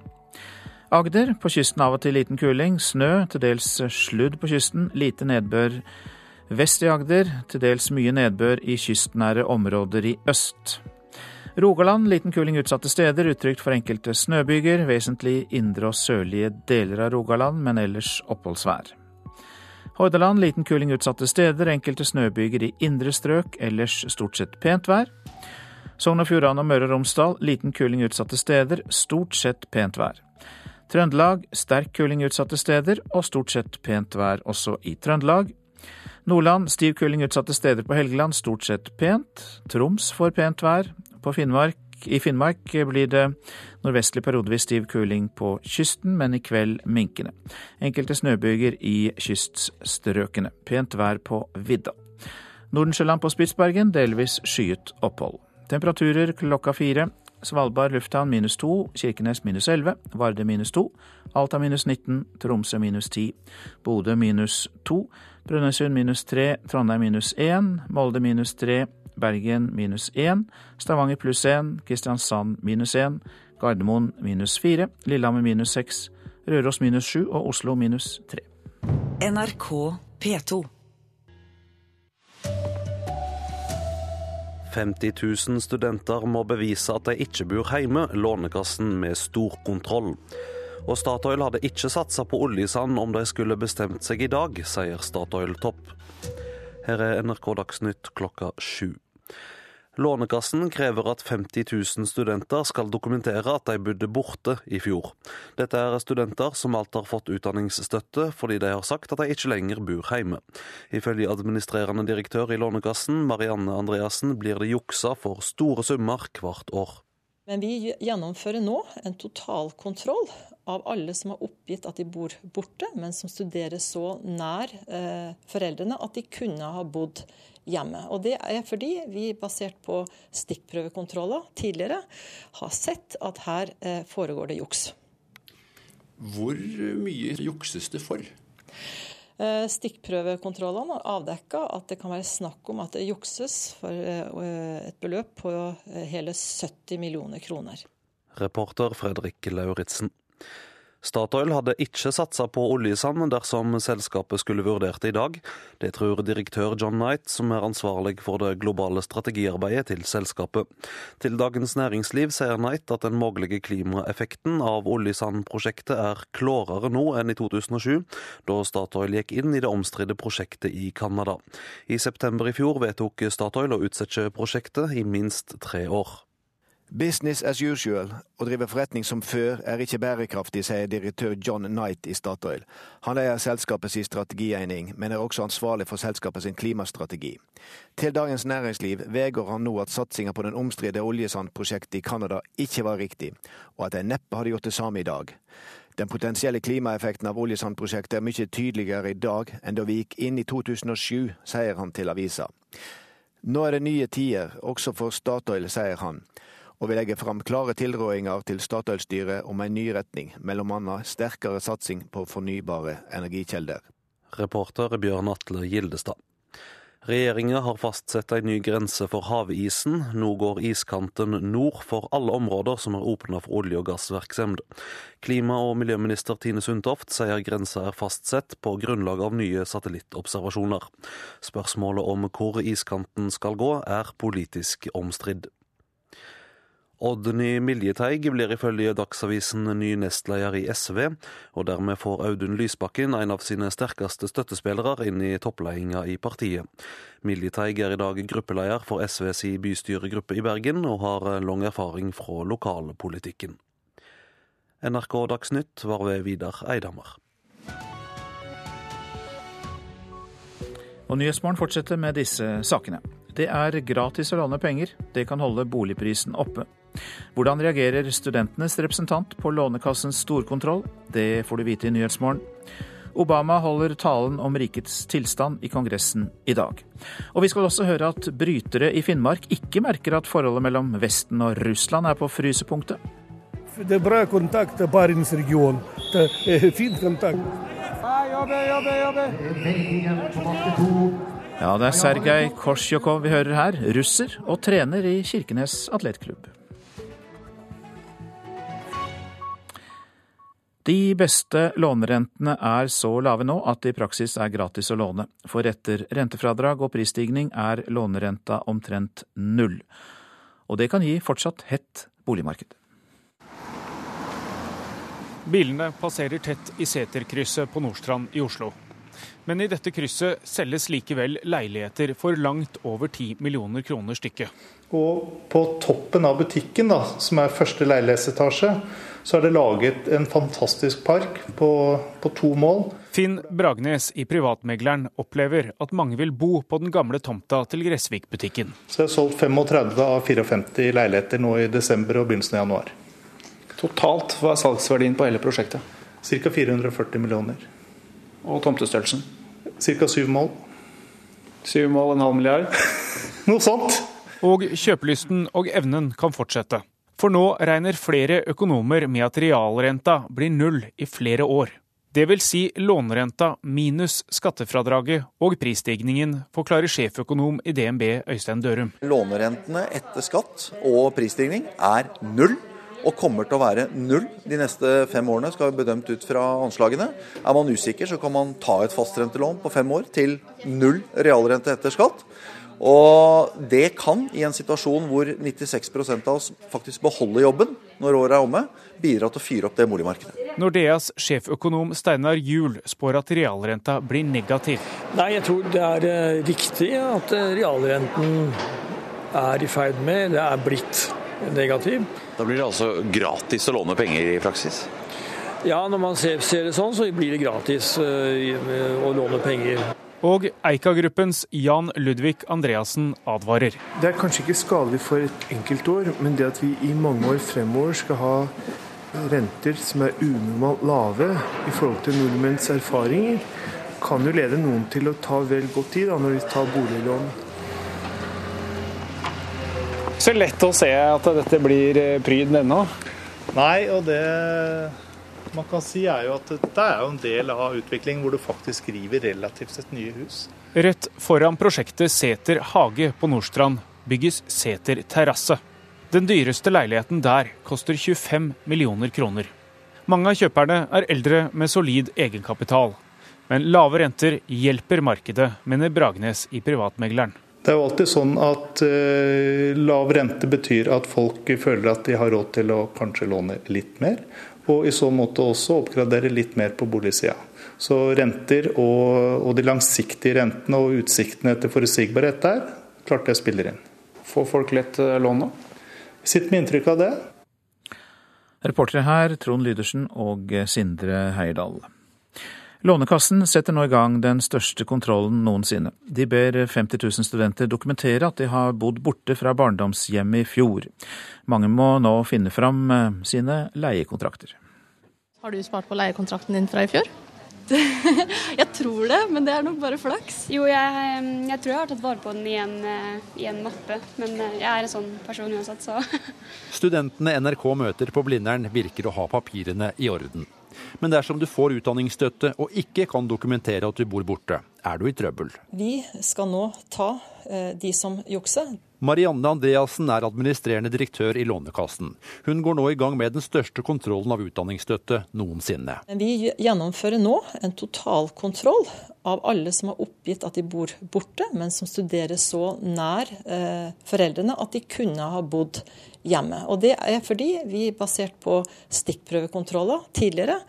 Agder på kysten av og til liten kuling. Snø, til dels sludd på kysten. Lite nedbør vest i Agder. Til dels mye nedbør i kystnære områder i øst. Rogaland liten kuling utsatte steder, utrygt for enkelte snøbyger. Vesentlig indre og sørlige deler av Rogaland, men ellers oppholdsvær. Hordaland liten kuling utsatte steder, enkelte snøbyger i indre strøk, ellers stort sett pent vær. Sogn og Fjordane og Møre og Romsdal liten kuling utsatte steder, stort sett pent vær. Trøndelag sterk kuling utsatte steder og stort sett pent vær også i Trøndelag. Nordland stiv kuling utsatte steder på Helgeland, stort sett pent. Troms får pent vær. Finnmark, I Finnmark blir det nordvestlig periodevis stiv kuling på kysten, men i kveld minkende. Enkelte snøbyger i kyststrøkene. Pent vær på vidda. Nordensjøland på Spitsbergen delvis skyet opphold. Temperaturer klokka fire. Svalbard lufthavn minus to, Kirkenes minus elleve, Varde minus to, Alta minus 19, Tromsø minus ti, Bodø minus to, Brønnøysund minus tre, Trondheim minus 1, Molde minus tre, Bergen minus 1, Stavanger pluss 1, Kristiansand minus 1, Gardermoen minus fire, Lillehammer minus seks, Røros minus sju og Oslo minus tre. NRK P2. 50 000 studenter må bevise at de ikke bor hjemme, Lånekassen med stor kontroll. Og Statoil hadde ikke satsa på oljesand om de skulle bestemt seg i dag, sier Statoil-topp. Her er NRK Dagsnytt klokka sju. Lånekassen krever at 50 000 studenter skal dokumentere at de bodde borte i fjor. Dette er studenter som alt har fått utdanningsstøtte fordi de har sagt at de ikke lenger bor hjemme. Ifølge administrerende direktør i Lånekassen, Marianne Andreassen, blir det juksa for store summer hvert år. Men vi gjennomfører nå en totalkontroll av alle som har oppgitt at de bor borte, men som studerer så nær eh, foreldrene at de kunne ha bodd hjemme. Og Det er fordi vi, basert på stikkprøvekontroller tidligere, har sett at her eh, foregår det juks. Hvor mye jukses det for? Eh, stikkprøvekontrollene har avdekka at det kan være snakk om at det jukses for eh, et beløp på eh, hele 70 millioner kroner. Reporter Fredrik Lauritzen. Statoil hadde ikke satsa på oljesand dersom selskapet skulle vurdert det i dag. Det tror direktør John Knight, som er ansvarlig for det globale strategiarbeidet til selskapet. Til Dagens Næringsliv sier Knight at den mulige klimaeffekten av oljesandprosjektet er klarere nå enn i 2007, da Statoil gikk inn i det omstridte prosjektet i Canada. I september i fjor vedtok Statoil å utsette prosjektet i minst tre år. Business as usual, å drive forretning som før er ikke bærekraftig, sier direktør John Knight i Statoil. Han eier selskapets strategieining, men er også ansvarlig for selskapets klimastrategi. Til Dagens Næringsliv vedgår han nå at satsinga på den omstridte oljesandprosjektet i Canada ikke var riktig, og at de neppe hadde gjort det samme i dag. Den potensielle klimaeffekten av oljesandprosjektet er mye tydeligere i dag enn da vi gikk inn i 2007, sier han til avisa. Nå er det nye tider, også for Statoil, sier han og vi legger fram klare tilrådinger til Statoil-styret om en ny retning, annet sterkere satsing på fornybare energikjelder. Reporter Bjørn Atle Gildestad. Regjeringa har fastsatt en ny grense for havisen. Nå går iskanten nord for alle områder som er åpna for olje- og gassvirksomhet. Klima- og miljøminister Tine Sundtoft sier grensa er fastsatt på grunnlag av nye satellittobservasjoner. Spørsmålet om hvor iskanten skal gå, er politisk omstridt. Oddny Miljeteig blir ifølge Dagsavisen ny nestleder i SV, og dermed får Audun Lysbakken en av sine sterkeste støttespillere inn i toppledelsen i partiet. Miljeteig er i dag gruppeleder for SVs bystyregruppe i Bergen, og har lang erfaring fra lokalpolitikken. NRK Dagsnytt var ved Vidar Eidhammer. Og Nyhetsmorgen fortsetter med disse sakene. Det er gratis å låne penger. Det kan holde boligprisen oppe. Hvordan reagerer studentenes representant på Lånekassens storkontroll? Det får du vite i Nyhetsmorgen. Obama holder talen om rikets tilstand i Kongressen i dag. Og vi skal også høre at brytere i Finnmark ikke merker at forholdet mellom Vesten og Russland er på frysepunktet. Det er bra kontakt i Barentsregionen. Fin kontakt. Ja, det er Sergej Korsjokov vi hører her, russer og trener i Kirkenes atletklubb. De beste lånerentene er så lave nå at det i praksis er gratis å låne. For etter rentefradrag og prisstigning er lånerenta omtrent null. Og det kan gi fortsatt hett boligmarked. Bilene passerer tett i seterkrysset på Nordstrand i Oslo. Men i dette krysset selges likevel leiligheter for langt over 10 millioner kroner stykket. Og på toppen av butikken, da, som er første leilighetsetasje, så er det laget en fantastisk park på, på to mål. Finn Bragnes i Privatmegleren opplever at mange vil bo på den gamle tomta til Gressvik-butikken. Så jeg har solgt 35 av 54 leiligheter nå i desember og begynnelsen av januar. Totalt, hva er salgsverdien på hele prosjektet? Ca. 440 millioner. Og tomtestørrelsen? Ca. syv mål. Syv mål, en halv milliard? Noe sånt. Og kjøpelysten og evnen kan fortsette. For nå regner flere økonomer med at realrenta blir null i flere år. Det vil si lånerenta minus skattefradraget og prisstigningen, forklarer sjeføkonom i DNB Øystein Dørum. Lånerentene etter skatt og prisstigning er null og kommer til å være null de neste fem årene, skal vi bedømt ut fra anslagene. Er man usikker, så kan man ta et fastrentelån på fem år til null realrente etter skatt. Og det kan, i en situasjon hvor 96 av oss faktisk beholder jobben når året er omme, bidra til å fyre opp det boligmarkedet. Nordeas sjeføkonom Steinar Juel spår at realrenta blir negativ. Nei, jeg tror det er eh, riktig at eh, realrenten er i ferd med, det er blitt negativ. Da blir det altså gratis å låne penger i praksis? Ja, når man ser, ser det sånn, så blir det gratis uh, å låne penger. Og Eika-gruppens Jan Ludvig Andreassen advarer. Det er kanskje ikke skadelig for et enkeltår, men det at vi i mange år fremover skal ha renter som er unormalt lave i forhold til nordmenns erfaringer, kan jo lede noen til å ta vel godt i da, når de tar boliglån. Så lett å se at dette blir eh, pryd ennå. Nei, og det man kan si er jo at dette er jo en del av utviklingen hvor du faktisk river relativt sett nye hus. Rett foran prosjektet Seter hage på Nordstrand bygges Seter terrasse. Den dyreste leiligheten der koster 25 millioner kroner. Mange av kjøperne er eldre med solid egenkapital. Men lave renter hjelper markedet, mener Bragnes i Privatmegleren. Det er jo alltid sånn at uh, lav rente betyr at folk føler at de har råd til å kanskje låne litt mer og i så måte også oppgradere litt mer på boligsida. Så renter og, og, de langsiktige rentene og utsiktene til forutsigbarhet der, klart det spiller inn. Får folk lett eh, lån nå? Sitter med inntrykk av det. Reportere her Trond Lydersen og Sindre Heierdal. Lånekassen setter nå i gang den største kontrollen noensinne. De ber 50 000 studenter dokumentere at de har bodd borte fra barndomshjemmet i fjor. Mange må nå finne fram eh, sine leiekontrakter. Har du spart på leiekontrakten din fra i fjor? jeg tror det, men det er nok bare flaks. Jo, jeg, jeg, tror jeg har tatt vare på den i en, eh, i en mappe, men eh, jeg er en sånn person uansett, så Studentene NRK møter på Blindern virker å ha papirene i orden. Men dersom du får utdanningsstøtte og ikke kan dokumentere at du bor borte, er du i trøbbel. Vi skal nå ta eh, de som jukser. Marianne Andreassen er administrerende direktør i Lånekassen. Hun går nå i gang med den største kontrollen av utdanningsstøtte noensinne. Vi gjennomfører nå en totalkontroll av alle som har oppgitt at de bor borte, men som studerer så nær eh, foreldrene at de kunne ha bodd hjemme. Og Det er fordi vi, basert på stikkprøvekontroller tidligere,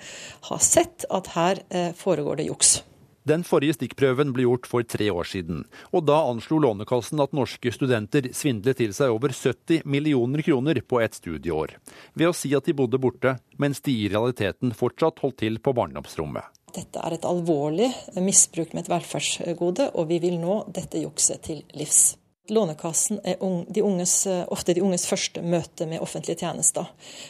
har sett at her eh, foregår det juks. Den forrige stikkprøven ble gjort for tre år siden, og da anslo Lånekassen at norske studenter svindlet til seg over 70 millioner kroner på et studieår, ved å si at de bodde borte, mens de i realiteten fortsatt holdt til på barndomsrommet. Dette er et alvorlig misbruk med et velferdsgode, og vi vil nå dette jukset til livs. Lånekassen er de unges, eh, ofte de unges første møte med offentlige tjenester.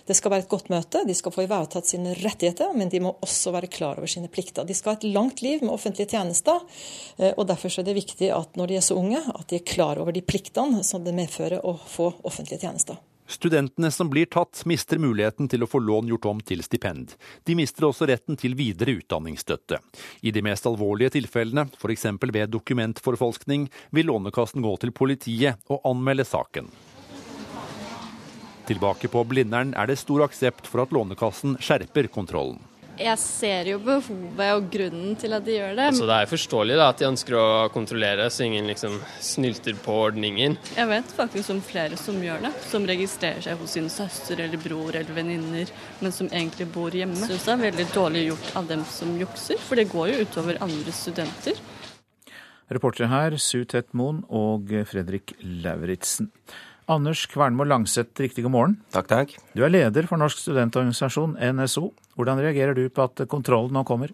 Det skal være et godt møte, de skal få ivaretatt sine rettigheter, men de må også være klar over sine plikter. De skal ha et langt liv med offentlige tjenester, eh, og derfor er det viktig at når de er så unge, at de er klar over de pliktene som det medfører å få offentlige tjenester. Studentene som blir tatt, mister muligheten til å få lån gjort om til stipend. De mister også retten til videre utdanningsstøtte. I de mest alvorlige tilfellene, f.eks. ved dokumentforfalskning, vil Lånekassen gå til politiet og anmelde saken. Tilbake på Blindern er det stor aksept for at Lånekassen skjerper kontrollen jeg ser jo behovet og grunnen til at de gjør det. Altså, det er forståelig da, at de ønsker å kontrollere, så ingen liksom snylter på ordningen. Jeg vet faktisk om flere som gjør det, som registrerer seg hos sin søster eller bror eller venninner, men som egentlig bor hjemme. Jeg syns det er veldig dårlig gjort av dem som jukser, for det går jo utover andre studenter. Reportere her Su Tetmoen og Fredrik Lauritzen. Anders Kvernmo Langseth, riktig god morgen. Takk, takk. Du er leder for Norsk studentorganisasjon, NSO. Hvordan reagerer du på at kontrollen nå kommer?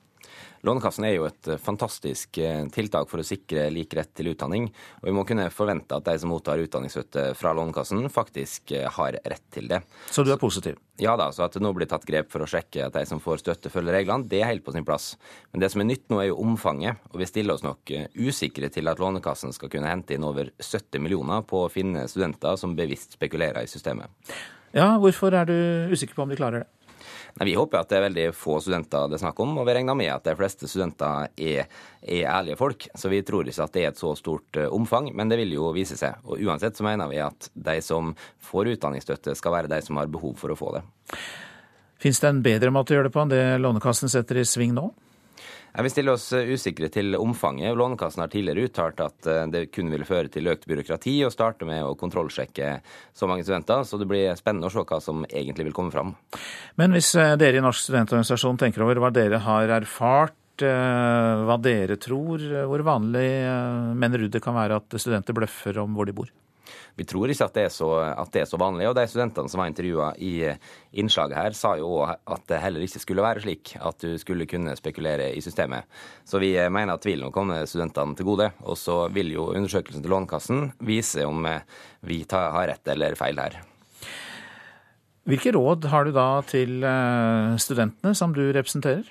Lånekassen er jo et eh, fantastisk eh, tiltak for å sikre lik rett til utdanning. Og vi må kunne forvente at de som mottar utdanningsstøtte fra Lånekassen, faktisk eh, har rett til det. Så du er positiv? Ja da, så at det nå blir tatt grep for å sjekke at de som får støtte, følger reglene, det er helt på sin plass. Men det som er nytt nå, er jo omfanget. Og vi stiller oss nok usikre til at Lånekassen skal kunne hente inn over 70 millioner på å finne studenter som bevisst spekulerer i systemet. Ja, hvorfor er du usikker på om de klarer det? Nei, Vi håper at det er veldig få studenter det er snakk om, og vi regner med at de fleste studenter er, er, ærlige folk. Så vi tror ikke at det er et så stort eh, omfang, men det vil jo vise seg. Og uansett så mener vi at de som får utdanningsstøtte, skal være de som har behov for å få det. Fins det en bedre måte å gjøre det på enn det Lånekassen setter i sving nå? Vi stiller oss usikre til omfanget. Lånekassen har tidligere uttalt at eh, det kun vil føre til økt byråkrati og starte med å kontrollsjekke så mange studenter, så det blir spennende å se hva som egentlig vil komme fram. Men hvis eh, dere i Norsk studentorganisasjon tenker over hva dere har erfart, eh, hva dere tror, hvor vanlig mener du det kan være at studenter bløffer om hvor de bor? Vi tror ikke at det, så, at det er så, vanlig. Og de studentene som var intervjua i innslaget her, sa jo òg at det heller ikke skulle være slik at du skulle kunne spekulere i systemet. Så vi mener at tvilen vil komme studentene til gode. Og så vil jo undersøkelsen til Lånekassen vise om vi har rett eller feil her. Hvilke råd har du da til eh, studentene som du representerer?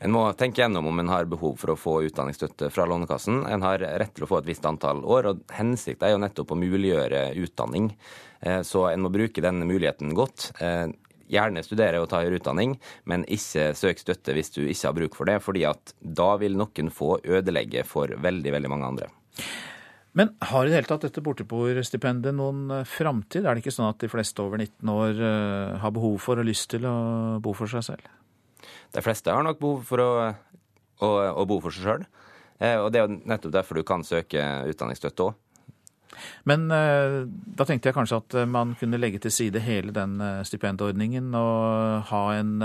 En må tenke gjennom om en har behov for å få utdanningsstøtte fra Lånekassen. En har rett til å få et visst antall år, og hensikten er jo nettopp å muliggjøre utdanning. Eh, så en må bruke den muligheten godt. Eh, gjerne studere og ta høyere utdanning, men ikke søk støtte hvis du ikke har bruk for det, fordi at da vil noen få ødelegge for veldig, veldig mange andre. Men har i det hele tatt dette borteboerstipendet noen eh, framtid? Er det ikke sånn at de fleste over 19 år har behov for og lyst til å bo for seg selv? De fleste har nok behov for å, å, å bo for seg sjøl. Eh, og det er jo nettopp derfor du kan søke utdanningsstøtte òg. Men eh, da tenkte jeg kanskje at man kunne legge til side hele den eh, stipendordningen og ha en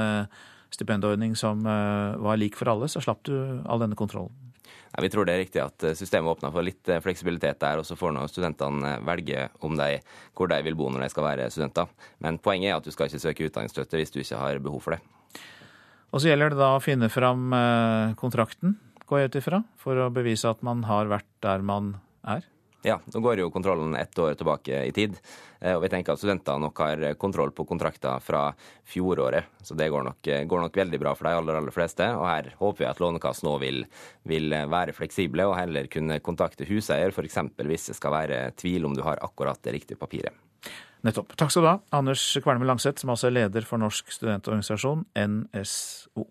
stipendordning som var lik for alle, så slapp du all denne kontrollen. Ja, vi tror det er riktig at systemet åpner for litt fleksibilitet der, og så får nå studentene velge om de, hvor de vil bo når de skal være studenter. Men poenget er at du skal ikke søke utdanningsstøtte hvis du ikke har behov for det. Og så gjelder det da å finne fram eh, kontrakten, går jeg ut ifra, for å bevise at man har vært der man er? Ja, nå går jo kontrollen ett år tilbake i tid. Eh, og vi tenker at studenter nok har kontroll på kontrakter fra fjoråret. Så det går nok, går nok veldig bra for de aller, aller fleste. Og her håper vi at Lånekassen nå vil, vil, være fleksible og heller kunne kontakte huseier, f.eks. hvis det skal være tvil om du har akkurat det riktige papiret. Nettopp. Takk skal du ha, Anders Kverneme Langseth, som altså er leder for Norsk studentorganisasjon, NSO.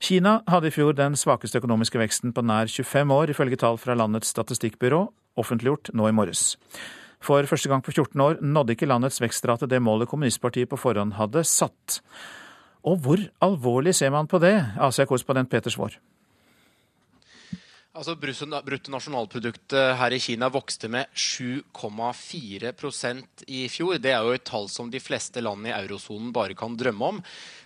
Kina hadde i fjor den svakeste økonomiske veksten på nær 25 år, ifølge tall fra landets statistikkbyrå, offentliggjort nå i morges. For første gang på 14 år nådde ikke landets vekstrate det målet kommunistpartiet på forhånd hadde satt. Og hvor alvorlig ser man på det, AC-korrespondent Peter Svaar? Altså, Bruttonasjonalproduktet her i Kina vokste med 7,4% i fjor. Det er jo et tall som de fleste land i eurosonen bare kan drømme om.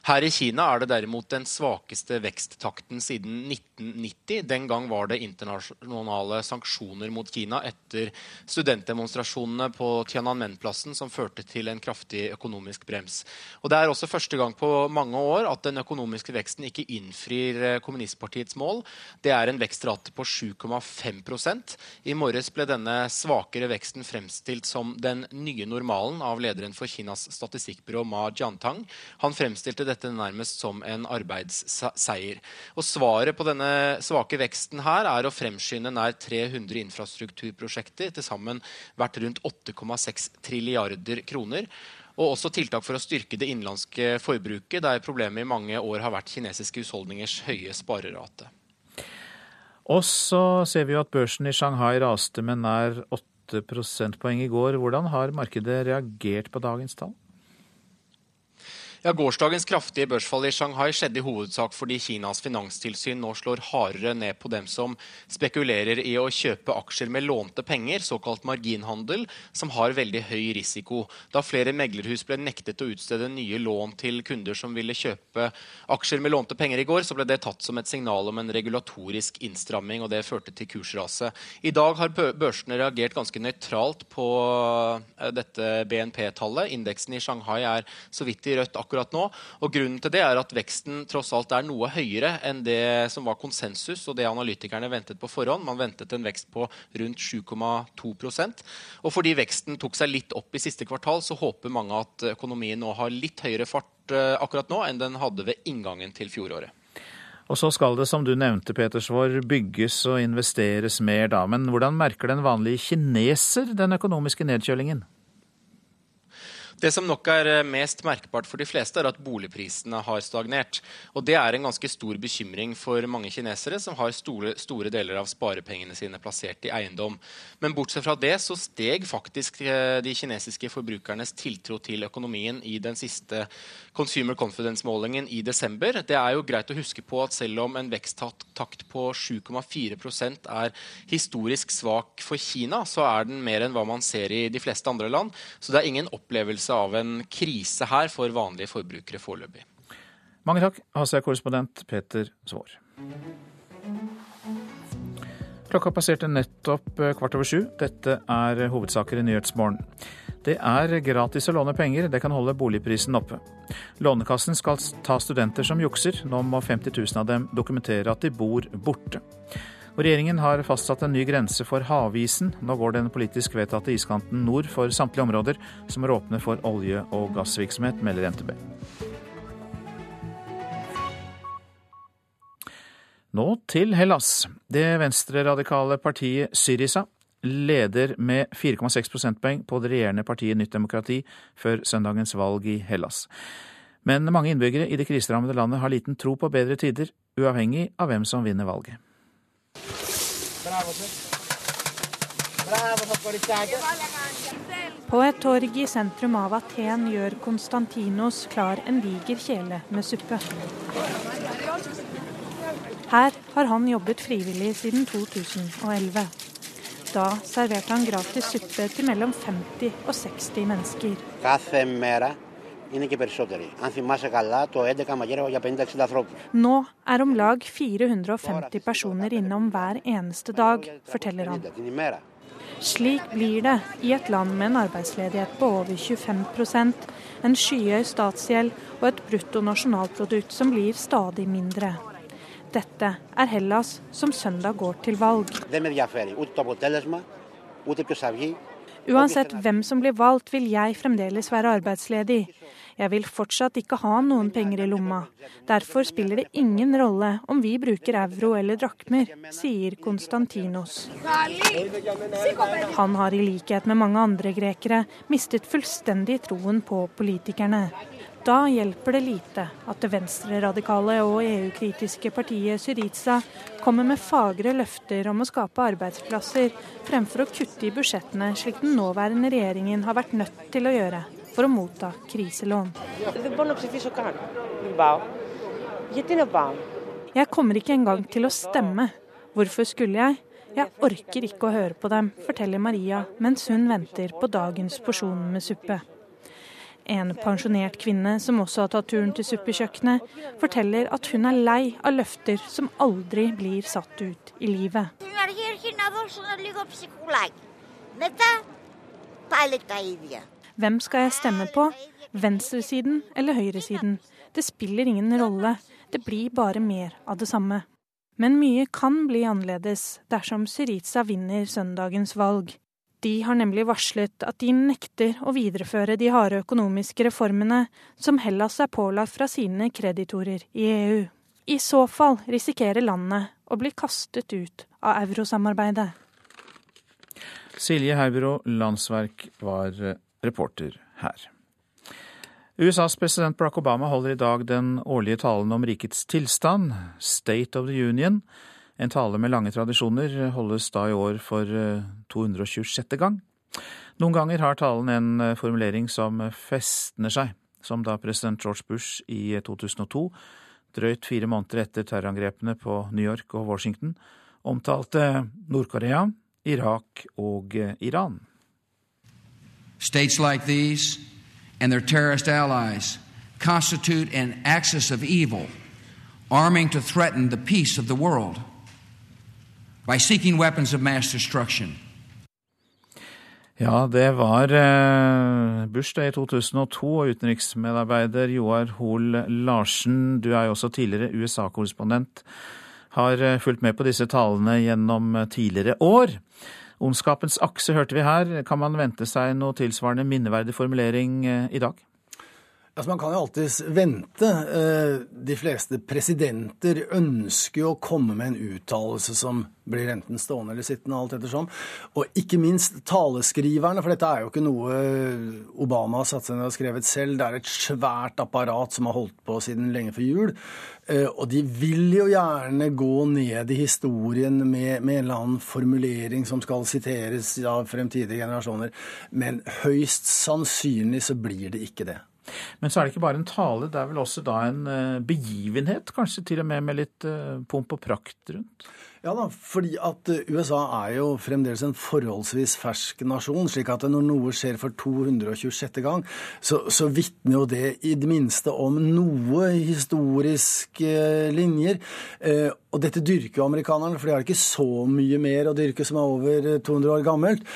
Her i Kina er det derimot den svakeste veksttakten siden 1990. Den gang var det internasjonale sanksjoner mot Kina etter studentdemonstrasjonene på Tiananmen-plassen som førte til en kraftig økonomisk brems. Og Det er også første gang på mange år at den økonomiske veksten ikke innfrir eh, kommunistpartiets mål. Det er en vekstrate på 7,5% I morges ble denne svakere veksten fremstilt som den nye normalen av lederen for Kinas statistikkbyrå Ma Jiantang. Han fremstilte dette nærmest som en arbeidsseier. Og Svaret på denne svake veksten her er å fremskynde nær 300 infrastrukturprosjekter, til sammen verdt rundt 8,6 trilliarder kroner. Og også tiltak for å styrke det innenlandske forbruket, der problemet i mange år har vært kinesiske husholdningers høye sparerate. Og så ser vi jo at børsen i Shanghai raste med nær 8 prosentpoeng i går. Hvordan har markedet reagert på dagens tall? Ja, Gårsdagens kraftige børsfall i Shanghai skjedde i hovedsak fordi Kinas finanstilsyn nå slår hardere ned på dem som spekulerer i å kjøpe aksjer med lånte penger, såkalt marginhandel, som har veldig høy risiko. Da flere meglerhus ble nektet å utstede nye lån til kunder som ville kjøpe aksjer med lånte penger i går, så ble det tatt som et signal om en regulatorisk innstramming, og det førte til kursraset. I dag har børsene reagert ganske nøytralt på eh, dette BNP-tallet. Indeksen i Shanghai er så vidt i rødt akkurat akkurat nå. Og Grunnen til det er at veksten tross alt er noe høyere enn det som var konsensus og det analytikerne ventet på forhånd. Man ventet en vekst på rundt 7,2% Og fordi veksten tok seg litt opp i siste kvartal, så håper mange at økonomien nå har litt høyere fart eh, akkurat nå enn den hadde ved inngangen til fjoråret. Og så skal det, som du nevnte, Petersvår, bygges og investeres mer da. Men hvordan merker den vanlige kineser den økonomiske nedkjølingen? Det som nok er eh, mest merkbart for de fleste, er at boligprisene har stagnert. Og Det er en ganske stor bekymring for mange kinesere som har store, store, deler av sparepengene sine plassert i eiendom. Men bortsett fra det så steg faktisk eh, de kinesiske forbrukernes tiltro til økonomien i den siste Consumer Confidence-målingen i desember. Det er jo greit å huske på at selv om en veksttakt på 7,4% er historisk svak for Kina, så er den mer enn hva man ser i de fleste andre land. Så det er ingen opplevelse av en krise her for vanlige forbrukere foreløpig. Mange takk, Asia-korrespondent Peter Svaar. Klokka passerte nettopp eh, kvart over sju. Dette er hovedsaker i Nyhetsmorgen. Det er gratis å låne penger, det kan holde boligprisen oppe. Lånekassen skal ta studenter som jukser. Nå må 50 000 av dem dokumentere at de bor borte. Og regjeringen har fastsatt en ny grense for havisen. Nå går den politisk vedtatte iskanten nord for samtlige områder som er åpne for olje- og gassvirksomhet, melder NTB. Nå til Hellas. Det venstreradikale partiet Syriza leder med 4,6 prosentpoeng på det regjerende partiet Nytt demokrati før søndagens valg i Hellas. Men mange innbyggere i det kriserammede landet har liten tro på bedre tider, uavhengig av hvem som vinner valget. På et torg i sentrum av Aten gjør Konstantinos klar en diger kjele med suppe. Her har han jobbet frivillig siden 2011. Da serverte han gratis suppe til mellom 50 og 60 mennesker. Nå er om lag 450 personer innom hver eneste dag, forteller han. Slik blir det i et land med en arbeidsledighet på over 25 en skyhøy statsgjeld og et bruttonasjonalprodukt som blir stadig mindre. Dette er Hellas som søndag går til valg. Uansett hvem som blir valgt, vil jeg fremdeles være arbeidsledig. Jeg vil fortsatt ikke ha noen penger i lomma. Derfor spiller det ingen rolle om vi bruker euro eller drakmer, sier Konstantinos. Han har i likhet med mange andre grekere mistet fullstendig troen på politikerne. Da hjelper det lite at det venstreradikale og EU-kritiske partiet Syriza kommer med fagre løfter om å skape arbeidsplasser, fremfor å kutte i budsjettene, slik den nåværende regjeringen har vært nødt til å gjøre for å motta kriselån. Jeg kommer ikke engang til å stemme. Hvorfor skulle jeg? Jeg orker ikke å høre på dem, forteller Maria mens hun venter på dagens porsjon med suppe. En pensjonert kvinne som også har tatt turen til suppekjøkkenet, forteller at hun er lei av løfter som aldri blir satt ut i livet. Hvem skal jeg stemme på? Venstresiden eller høyresiden? Det spiller ingen rolle, det blir bare mer av det samme. Men mye kan bli annerledes dersom Syriza vinner søndagens valg. De har nemlig varslet at de nekter å videreføre de harde økonomiske reformene som Hellas er pålagt fra sine kreditorer i EU. I så fall risikerer landet å bli kastet ut av eurosamarbeidet. Silje Herbro Landsverk var reporter her. USAs president Barack Obama holder i dag den årlige talen om rikets tilstand, State of the Union. En tale med lange tradisjoner holdes da i år for 226. Eh, gang. Noen ganger har talen en eh, formulering som festner seg, som da president George Bush i 2002, drøyt fire måneder etter terrorangrepene på New York og Washington, omtalte Nord-Korea, Irak og eh, Iran. States like these and their terrorist allies constitute an axis of evil, arming to threaten the peace of the world by seeking weapons of mass destruction. Ja, det var bursdag Bush det i 2002, og utenriksmedarbeider Joar Hoel Larsen, du er jo også tidligere USA-korrespondent, har eh, fulgt med på disse talene gjennom eh, tidligere år. Ondskapens akse hørte vi her. Kan man vente seg noe tilsvarende minneverdig formulering i dag? Altså, man kan jo alltids vente. Eh, de fleste presidenter ønsker jo å komme med en uttalelse som blir enten stående eller sittende, alt ettersom. Og ikke minst taleskriverne, for dette er jo ikke noe Obama har satt seg ned og skrevet selv. Det er et svært apparat som har holdt på siden lenge før jul. Eh, og de vil jo gjerne gå ned i historien med, med en eller annen formulering som skal siteres av fremtidige generasjoner. Men høyst sannsynlig så blir det ikke det. Men så er det ikke bare en tale, det er vel også da en eh, begivenhet? Kanskje til og med med litt eh, pomp og prakt rundt? Ja da, fordi at eh, USA er jo fremdeles en forholdsvis fersk nasjon. slik at når noe skjer for 226. gang, så, så vitner jo det i det minste om noe historiske linjer. og dette dyrker jo amerikanerne, for de har ikke så mye mer å dyrke som er over 200 år gammelt.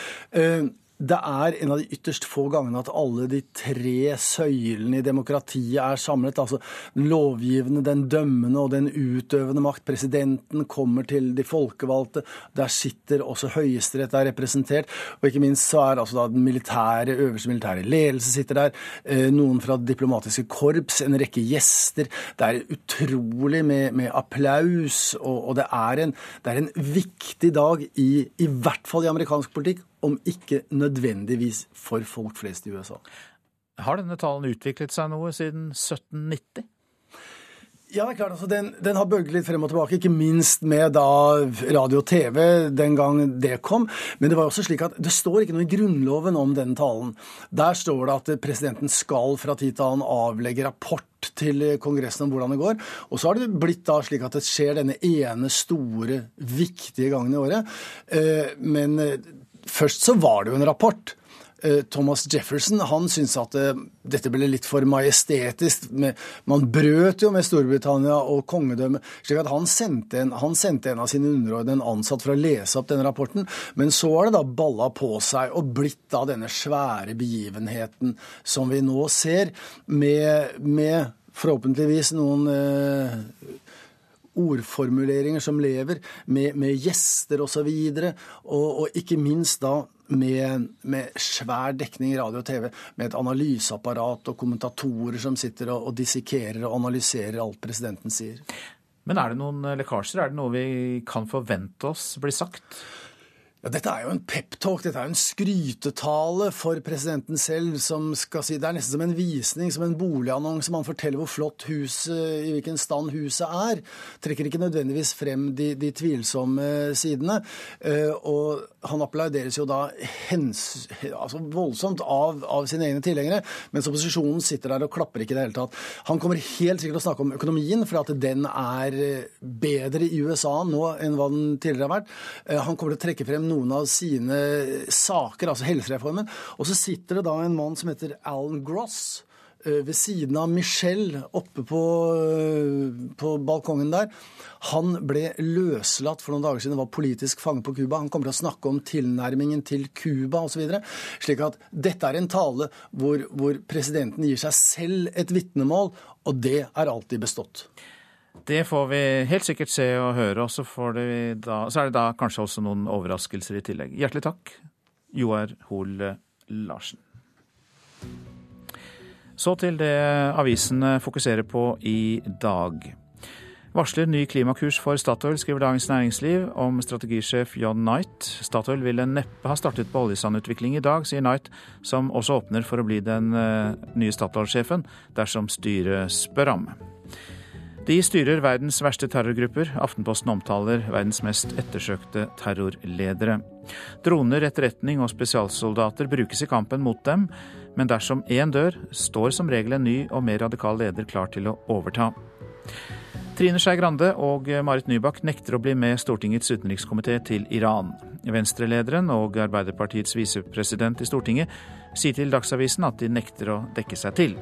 Det er en av de ytterst få gangene at alle de tre søylene i demokratiet er samlet. Altså den lovgivende, den dømmende og den utøvende makt. Presidenten kommer til de folkevalgte. Der sitter også Høyesterett er representert. Og ikke minst så er altså den militære, øverste militære ledelse sitter der. Eh, noen fra det diplomatiske korps, en rekke gjester. Det er utrolig med, med applaus. Og, og det, er en, det, er en, viktig dag i, i hvert fall i amerikansk politikk om ikke nødvendigvis for folk flest i USA. Har denne talen utviklet seg noe siden 1790? Ja, det er klart. Altså, den, den, har bølget litt frem og tilbake, ikke minst med da radio og TV den gang det kom. Men det var også slik at det står ikke noe i Grunnloven om den talen. Der står det at presidenten skal fra tid til annen avlegge rapport til Kongressen om hvordan det går. Og så har det blitt da slik at det skjer denne ene store, viktige gangen i året. Eh, men Først så var det jo en rapport. Eh, Thomas Jefferson han syntes at eh, dette ble litt for majestetisk. Man brøt jo med Storbritannia og kongedømmet. slik at han sendte, en, han sendte en av sine underordnede, en ansatt, for å lese opp denne rapporten. Men så har det da balla på seg og blitt da denne svære begivenheten som vi nå ser, med, med forhåpentligvis noen eh, ordformuleringer som lever, med, med gjester osv. Og, og, og ikke minst da med, med, svær dekning i radio og TV, med et analyseapparat og kommentatorer som sitter og, og dissekerer og analyserer alt presidenten sier. Men er det noen lekkasjer? Er det noe vi kan forvente oss blir sagt? Ja, dette er jo en peptalk, dette er jo en skrytetale for presidenten selv, som skal si Det er nesten som en visning, som en boligannonse. Man forteller hvor flott huset, i hvilken stand huset er. Trekker ikke nødvendigvis frem de, de tvilsomme sidene. Uh, og han applauderes jo da hens, altså voldsomt av, av, sine egne tilhengere, mens opposisjonen sitter der og klapper ikke i det hele tatt. Han kommer helt sikkert til å snakke om økonomien, for at den er bedre i USA nå enn hva den tidligere har vært. Uh, han kommer til å trekke frem noen av sine saker, altså helsereformen. Og så sitter det da en mann som heter Alan Gross eh, ved siden av Michelle oppe på, eh, på, balkongen der. Han ble løslatt for noen dager siden, var politisk fange på Cuba. Han kommer til å snakke om tilnærmingen til Cuba osv. Slik at dette er en tale hvor, hvor presidenten gir seg selv et vitnemål, og det er alltid bestått. Det får vi helt sikkert se og høre, og så, så er det da kanskje også noen overraskelser i tillegg. Hjertelig takk, Joar Hoel Larsen. Så til det avisene fokuserer på i dag. Varsler ny klimakurs for Statoil, skriver Dagens Næringsliv om strategisjef John Knight. Statoil ville neppe ha startet på oljesandutvikling i dag, sier Knight, som også åpner for å bli den eh, nye Statoil-sjefen dersom styret spør ham. De styrer verdens verste terrorgrupper. Aftenposten omtaler verdens mest ettersøkte terrorledere. Droner, etterretning og spesialsoldater brukes i kampen mot dem, men dersom én dør, står som regel en ny og mer radikal leder klar til å overta. Trine Skei Grande og Marit Nybakk nekter å bli med Stortingets utenrikskomité til Iran. Venstrelederen og Arbeiderpartiets visepresident i Stortinget sier til Dagsavisen at de nekter å dekke seg til.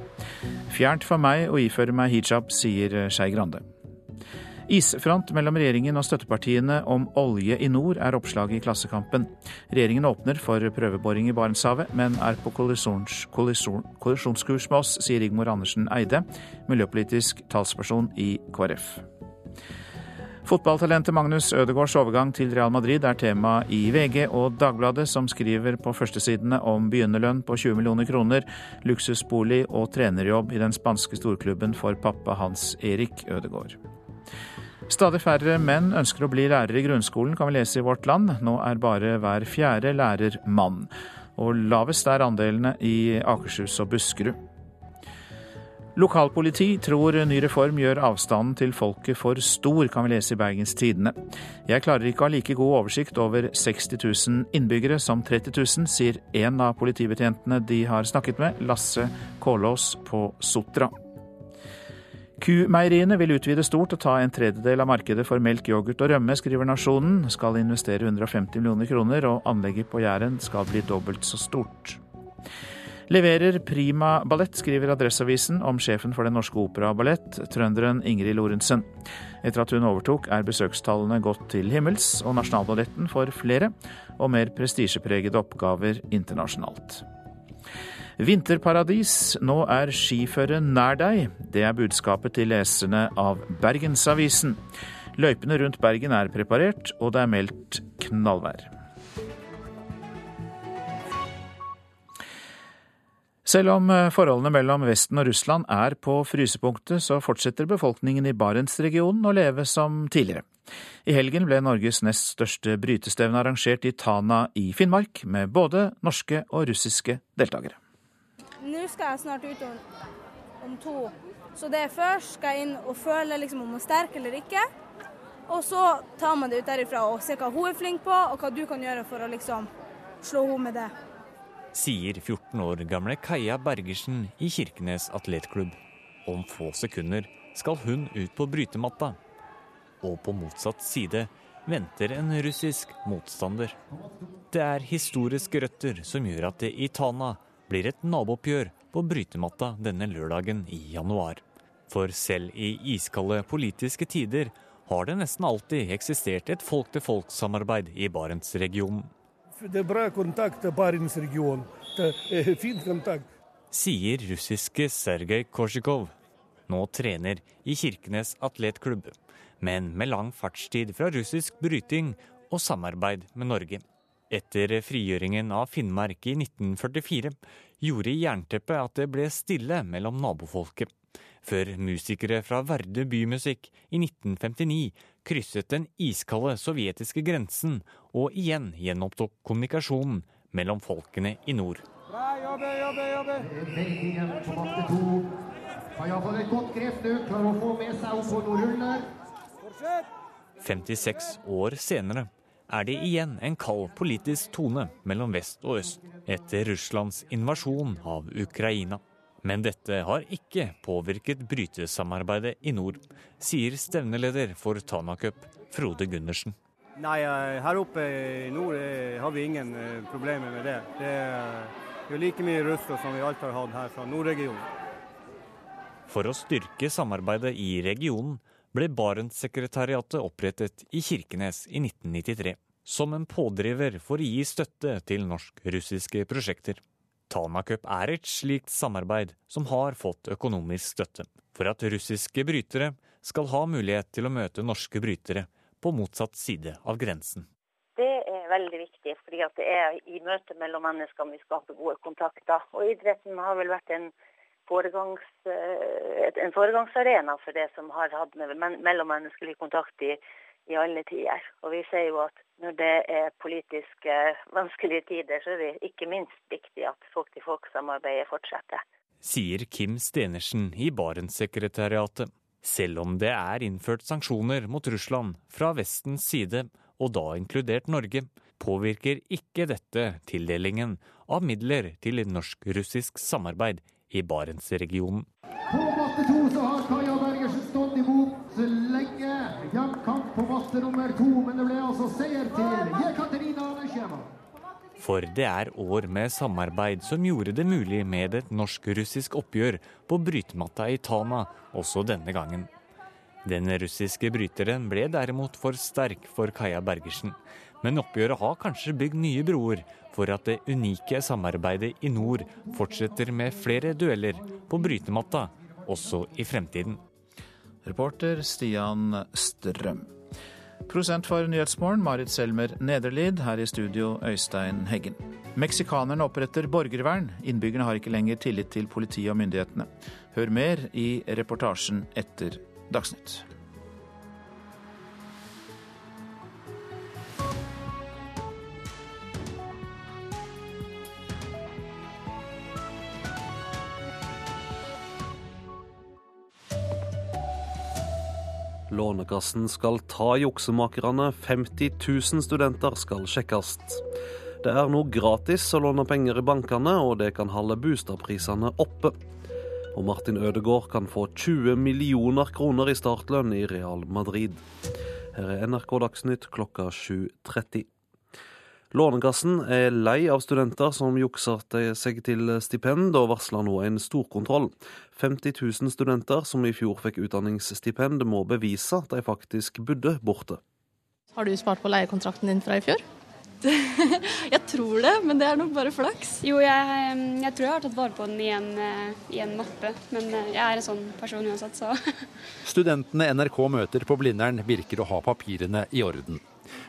Fjernt for meg å iføre meg hijab, sier Skei Grande. Isfront mellom regjeringen og støttepartiene om olje i nord er oppslaget i Klassekampen. Regjeringen åpner for prøveboring i Barentshavet, men er på kollisjons, kollisjon, kollisjonskurs med oss, sier Rigmor Andersen Eide, miljøpolitisk talsperson i KrF. Fotballtalentet Magnus Ødegaards overgang til Real Madrid er tema i VG og Dagbladet, som skriver på førstesidene om begynnerlønn på 20 millioner kroner, luksusbolig og trenerjobb i den spanske storklubben for pappa Hans Erik Ødegaard. Stadig færre menn ønsker å bli lærere i grunnskolen, kan vi lese i Vårt Land. Nå er bare hver fjerde lærer mann. Og lavest er andelene i Akershus og Buskerud. Lokalpoliti tror ny reform gjør avstanden til folket for stor, kan vi lese i Bergens Tidende. Jeg klarer ikke å ha like god oversikt over 60 000 innbyggere som 30 000, sier en av politibetjentene de har snakket med, Lasse Kålås på Sotra. Kumeieriene vil utvide stort og ta en tredjedel av markedet for melk, yoghurt og rømme, skriver Nasjonen. Skal investere 150 millioner kroner, og anlegget på Jæren skal bli dobbelt så stort. Leverer prima ballett, skriver Adresseavisen om sjefen for Den norske opera og ballett, trønderen Ingrid Lorentzen. Etter at hun overtok, er besøkstallene gått til himmels, og Nasjonalballetten får flere og mer prestisjepregede oppgaver internasjonalt. Vinterparadis, nå er skiføret nær deg. Det er budskapet til leserne av Bergensavisen. Løypene rundt Bergen er preparert, og det er meldt knallvær. Selv om eh, forholdene mellom Vesten og Russland er på frysepunktet, så fortsetter befolkningen i Barentsregionen å leve som tidligere. I helgen ble Norges nest største brytestevne arrangert i Tana i Finnmark, med både norske og russiske deltakere. Nå skal jeg snart ut om, om to, så det først skal jeg inn og føle liksom om hun er sterk eller ikke. Og så tar man det ut derifra og ser hva hun er flink på, og hva du kan gjøre for å liksom slå henne med det sier 14 år gamle Kaja Bergersen i Kirkenes atletklubb. Om få sekunder skal hun ut på brytematta. Og på motsatt side venter en russisk motstander. Det er historiske røtter som gjør at det i Tana blir et nabooppgjør på brytematta denne lørdagen i januar. For selv i iskalde politiske tider har det nesten alltid eksistert et folk-til-folk-samarbeid i Barentsregionen. Det er bra kontakt i Barentsregionen. Fin kontakt. Sier russiske Sergej Korsjikov, nå trener i Kirkenes atletklubb, men med lang fartstid fra russisk bryting og samarbeid med Norge. Etter frigjøringen av Finnmark i 1944 gjorde jernteppet at det ble stille mellom nabofolket før musikere fra Verde bymusikk i 1959 krysset den iskalde sovjetiske grensen og igjen gjenopptok kommunikasjonen mellom folkene i nord. Bra, jobbe, jobbe, jobbe. Belgien på matte to. Har iallfall et godt grep nå. Klarer å få med seg opp på noen ruller. 56 år senere er det igjen en kald politisk tone mellom vest og øst etter Russlands invasjon av Ukraina. Men dette har ikke påvirket brytesamarbeidet i nord, sier stevneleder for Tana Cup, Frode Gundersen. Nei, eh, her oppe i nord eh, har vi ingen eh, problemer med det. Det er jo like mye russere som vi alltid har hatt her fra nordregionen. For å styrke samarbeidet i regionen ble Barentssekretariatet opprettet i Kirkenes i 1993. Som en pådriver for å gi støtte til norsk-russiske prosjekter. Tana Cup er et slikt samarbeid som har fått økonomisk støtte, for at russiske brytere skal ha mulighet til å møte norske brytere på motsatt side av grensen. Det er veldig viktig, fordi det er i møte mellom mennesker vi skaper gode kontakter. Og idretten har vel vært en, foregangs, eh, en foregangsarena for det som har hatt med mellommenneskelig kontakt i, i alle tider. Og vi ser jo at når det er politisk vanskelige tider, så er det ikke minst viktig at folk-til-folk-samarbeidet fortsetter. Sier Kim Stenersen i Barentssekretariatet. Selv om det er innført sanksjoner mot Russland fra Vestens side, og da inkludert Norge, påvirker ikke dette tildelingen av midler til norsk-russisk samarbeid i Barentsregionen. På matte to så har Kaja Bergersen stått imot lenge. Jevn kamp på matte nummer to, men det ble altså seier til Jekaterina Nesjeva. For det er år med samarbeid som gjorde det mulig med et norsk-russisk oppgjør på brytematta i Tana også denne gangen. Den russiske bryteren ble derimot for sterk for Kaja Bergersen. Men oppgjøret har kanskje bygd nye broer for at det unike samarbeidet i nord fortsetter med flere dueller på brytematta også i fremtiden. Reporter Stian Strøm. Prosent for Nyhetsmorgen, Marit Selmer Nederlid. Her i studio, Øystein Heggen. Meksikanerne oppretter borgervern. Innbyggerne har ikke lenger tillit til politiet og myndighetene. Hør mer i reportasjen etter Dagsnytt. Lånekassen skal ta juksemakerne. 50 000 studenter skal sjekkes. Det er nå gratis å låne penger i bankene, og det kan holde boligprisene oppe. Og Martin Ødegaard kan få 20 millioner kroner i startlønn i Real Madrid. Her er NRK Dagsnytt klokka 7.30. Lånekassen er lei av studenter som jukser seg til stipend, og varsler nå en storkontroll. 50 000 studenter som i fjor fikk utdanningsstipend, må bevise at de faktisk bodde borte. Har du spart på leiekontrakten din fra i fjor? jeg tror det, men det er nok bare flaks. Jo, jeg, jeg, tror jeg har tatt vare på den i en, eh, i en mappe, men eh, jeg er en sånn person uansett, så Studentene NRK møter på Blindern virker å ha papirene i orden.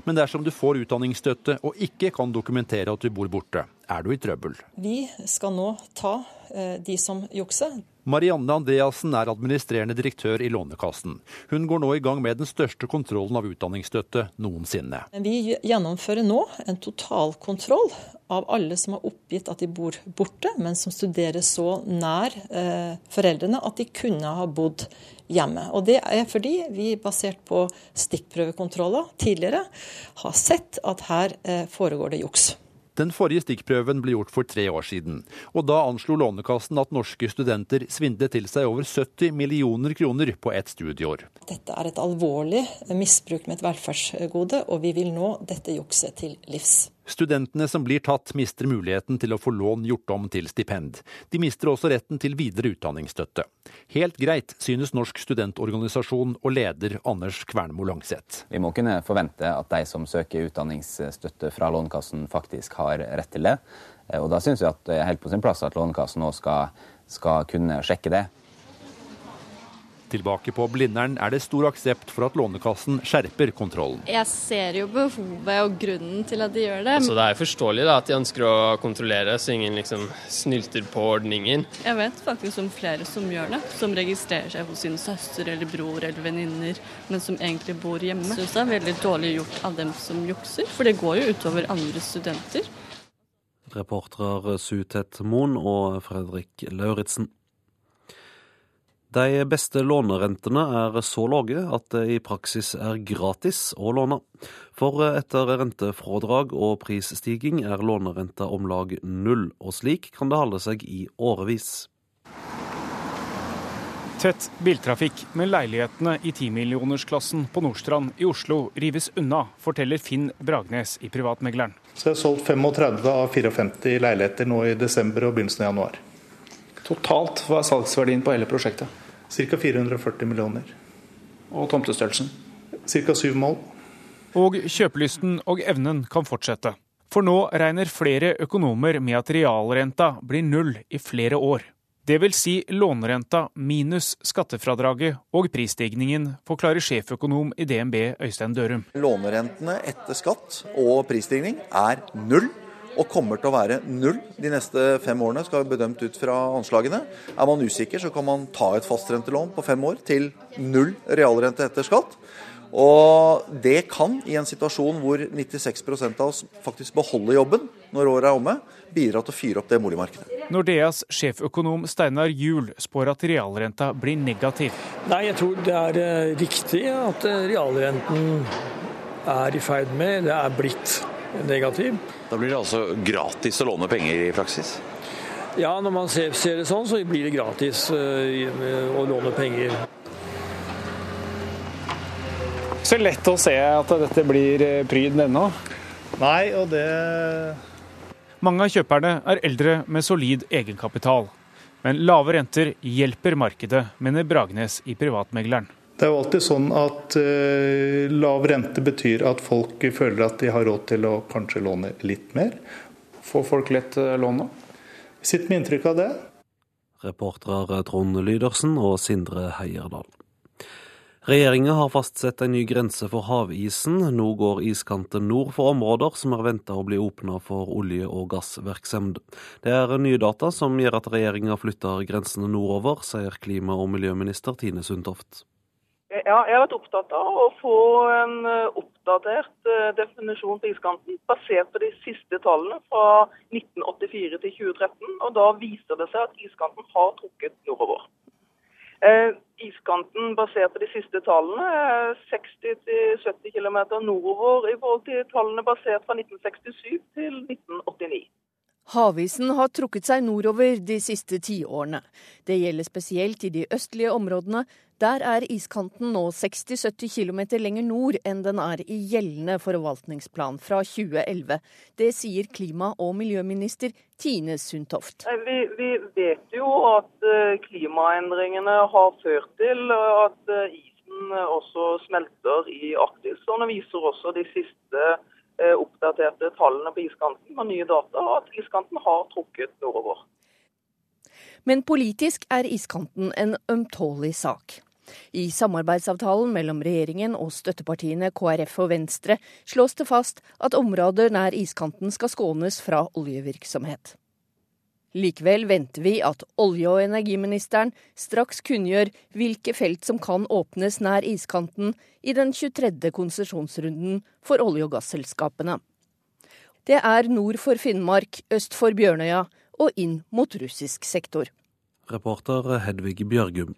Men dersom du får utdanningsstøtte og ikke kan dokumentere at du bor borte, er du i trøbbel. Vi skal nå ta eh, de som jukser. Marianne Andreassen er administrerende direktør i Lånekassen. Hun går nå i gang med den største kontrollen av utdanningsstøtte noensinne. Vi gjennomfører nå en totalkontroll av alle som har oppgitt at de bor borte, men som studerer så nær eh, foreldrene at de kunne ha bodd hjemme. Og Det er fordi vi, basert på stikkprøvekontroller tidligere, har sett at her eh, foregår det juks. Den forrige stikkprøven ble gjort for tre år siden, og da anslo Lånekassen at norske studenter svindlet til seg over 70 millioner kroner på ett studieår. Dette er et alvorlig misbruk med et velferdsgode, og vi vil nå dette jukset til livs. Studentene som blir tatt, mister muligheten til å få lån gjort om til stipend. De mister også retten til videre utdanningsstøtte. Helt greit, synes Norsk studentorganisasjon og leder Anders Kvernmo Langseth. Vi må kunne forvente at de som søker utdanningsstøtte fra Lånekassen, faktisk har rett til det. Og da syns vi at det er helt på sin plass at Lånekassen nå skal, skal kunne sjekke det. Tilbake på Blindern er det stor aksept for at Lånekassen skjerper kontrollen. Jeg ser jo behovet og grunnen til at de gjør det. Altså, det er forståelig da, at de ønsker å kontrollere, så ingen liksom snylter på ordningen. Jeg vet faktisk om flere som gjør det. Som registrerer seg hos sin søster eller bror eller venninner, men som egentlig bor hjemme. Jeg syns det er veldig dårlig gjort av dem som jukser, for det går jo utover andre studenter. Reportere Sutet Moen og Fredrik Lauritzen. De beste lånerentene er så lave at det i praksis er gratis å låne. For etter rentefrådrag og prisstigning er lånerenta om lag null, og slik kan det holde seg i årevis. Tett biltrafikk, med leilighetene i timillionersklassen på Nordstrand i Oslo rives unna, forteller Finn Bragnes i Privatmegleren. Så jeg har solgt 35 av 54 leiligheter nå i desember og begynnelsen av januar. Totalt, hva er salgsverdien på hele prosjektet? Ca. 440 millioner. Og tomtestørrelsen? Ca. syv mål. Og kjøpelysten og evnen kan fortsette. For nå regner flere økonomer med at realrenta blir null i flere år. Det vil si lånerenta minus skattefradraget og prisstigningen, forklarer sjeføkonom i DNB Øystein Dørum. Lånerentene etter skatt og prisstigning er null og kommer til å være null de neste fem årene, skal være bedømt ut fra anslagene. Er man usikker, så kan man ta et fastrentelån på fem år til null realrente etter skatt. Og det kan, i en situasjon hvor 96% av oss faktisk beholder jobben når året er omme, bidra til å fyre opp det boligmarkedet. Nordeas sjeføkonom Steinar Juel spår at realrenta blir negativ. Nei, jeg tror det er eh, riktig at eh, realrenten er i ferd med, det er blitt negativ. Da blir det altså gratis å låne penger i praksis? Ja, når man ser, ser det sånn, så blir det gratis uh, å låne penger. Så lett å se at dette blir eh, pryd ennå? Nei, og det Mange av kjøperne er eldre med solid egenkapital. Men lave renter hjelper markedet, mener Bragnes i Privatmegleren. Det er jo alltid sånn at uh, lav rente betyr at folk føler at de har råd til å kanskje låne litt mer. Får folk lett uh, lån nå? Sitter med inntrykk av det. Reportere Trond Lydersen og Sindre Heierdal. Regjeringa har fastsatt en ny grense for havisen. Nå går iskanten nord for områder som er venta å bli åpna for olje- og gassvirksomhet. Det er nye data som gjør at regjeringa flytter grensene nordover, sier klima- og miljøminister Tine Sundtoft. Ja, jeg har vært opptatt av å få en oppdatert eh, definisjon på iskanten, basert på de siste tallene fra 1984 til 2013. og Da viser det seg at iskanten har trukket nordover. Eh, iskanten basert på de siste tallene er 60-70 km nordover i forhold til tallene basert fra 1967 til 1989. Havisen har trukket seg nordover de siste tiårene. Det gjelder spesielt i de østlige områdene. Der er iskanten nå 60-70 km lenger nord enn den er i gjeldende forvaltningsplan fra 2011. Det sier klima- og miljøminister Tine Sundtoft. Vi, vi vet jo at eh, klimaendringene har ført til at eh, isen også smelter i Arktis. og det viser også de siste Eh, oppdaterte tallene på iskanten med nye data, og at iskanten har trukket nordover. Men politisk er iskanten en ømtålig sak. I samarbeidsavtalen mellom regjeringen og støttepartiene KrF og Venstre slås det fast at områder nær iskanten skal skånes fra oljevirksomhet. Likevel venter vi at olje- og energiministeren straks kunngjør hvilke felt som kan åpnes nær iskanten i den 23. konsesjonsrunden for olje- og gasselskapene. Det er nord for Finnmark, øst for Bjørnøya og inn mot russisk sektor. Reporter Hedvig Bjørgum.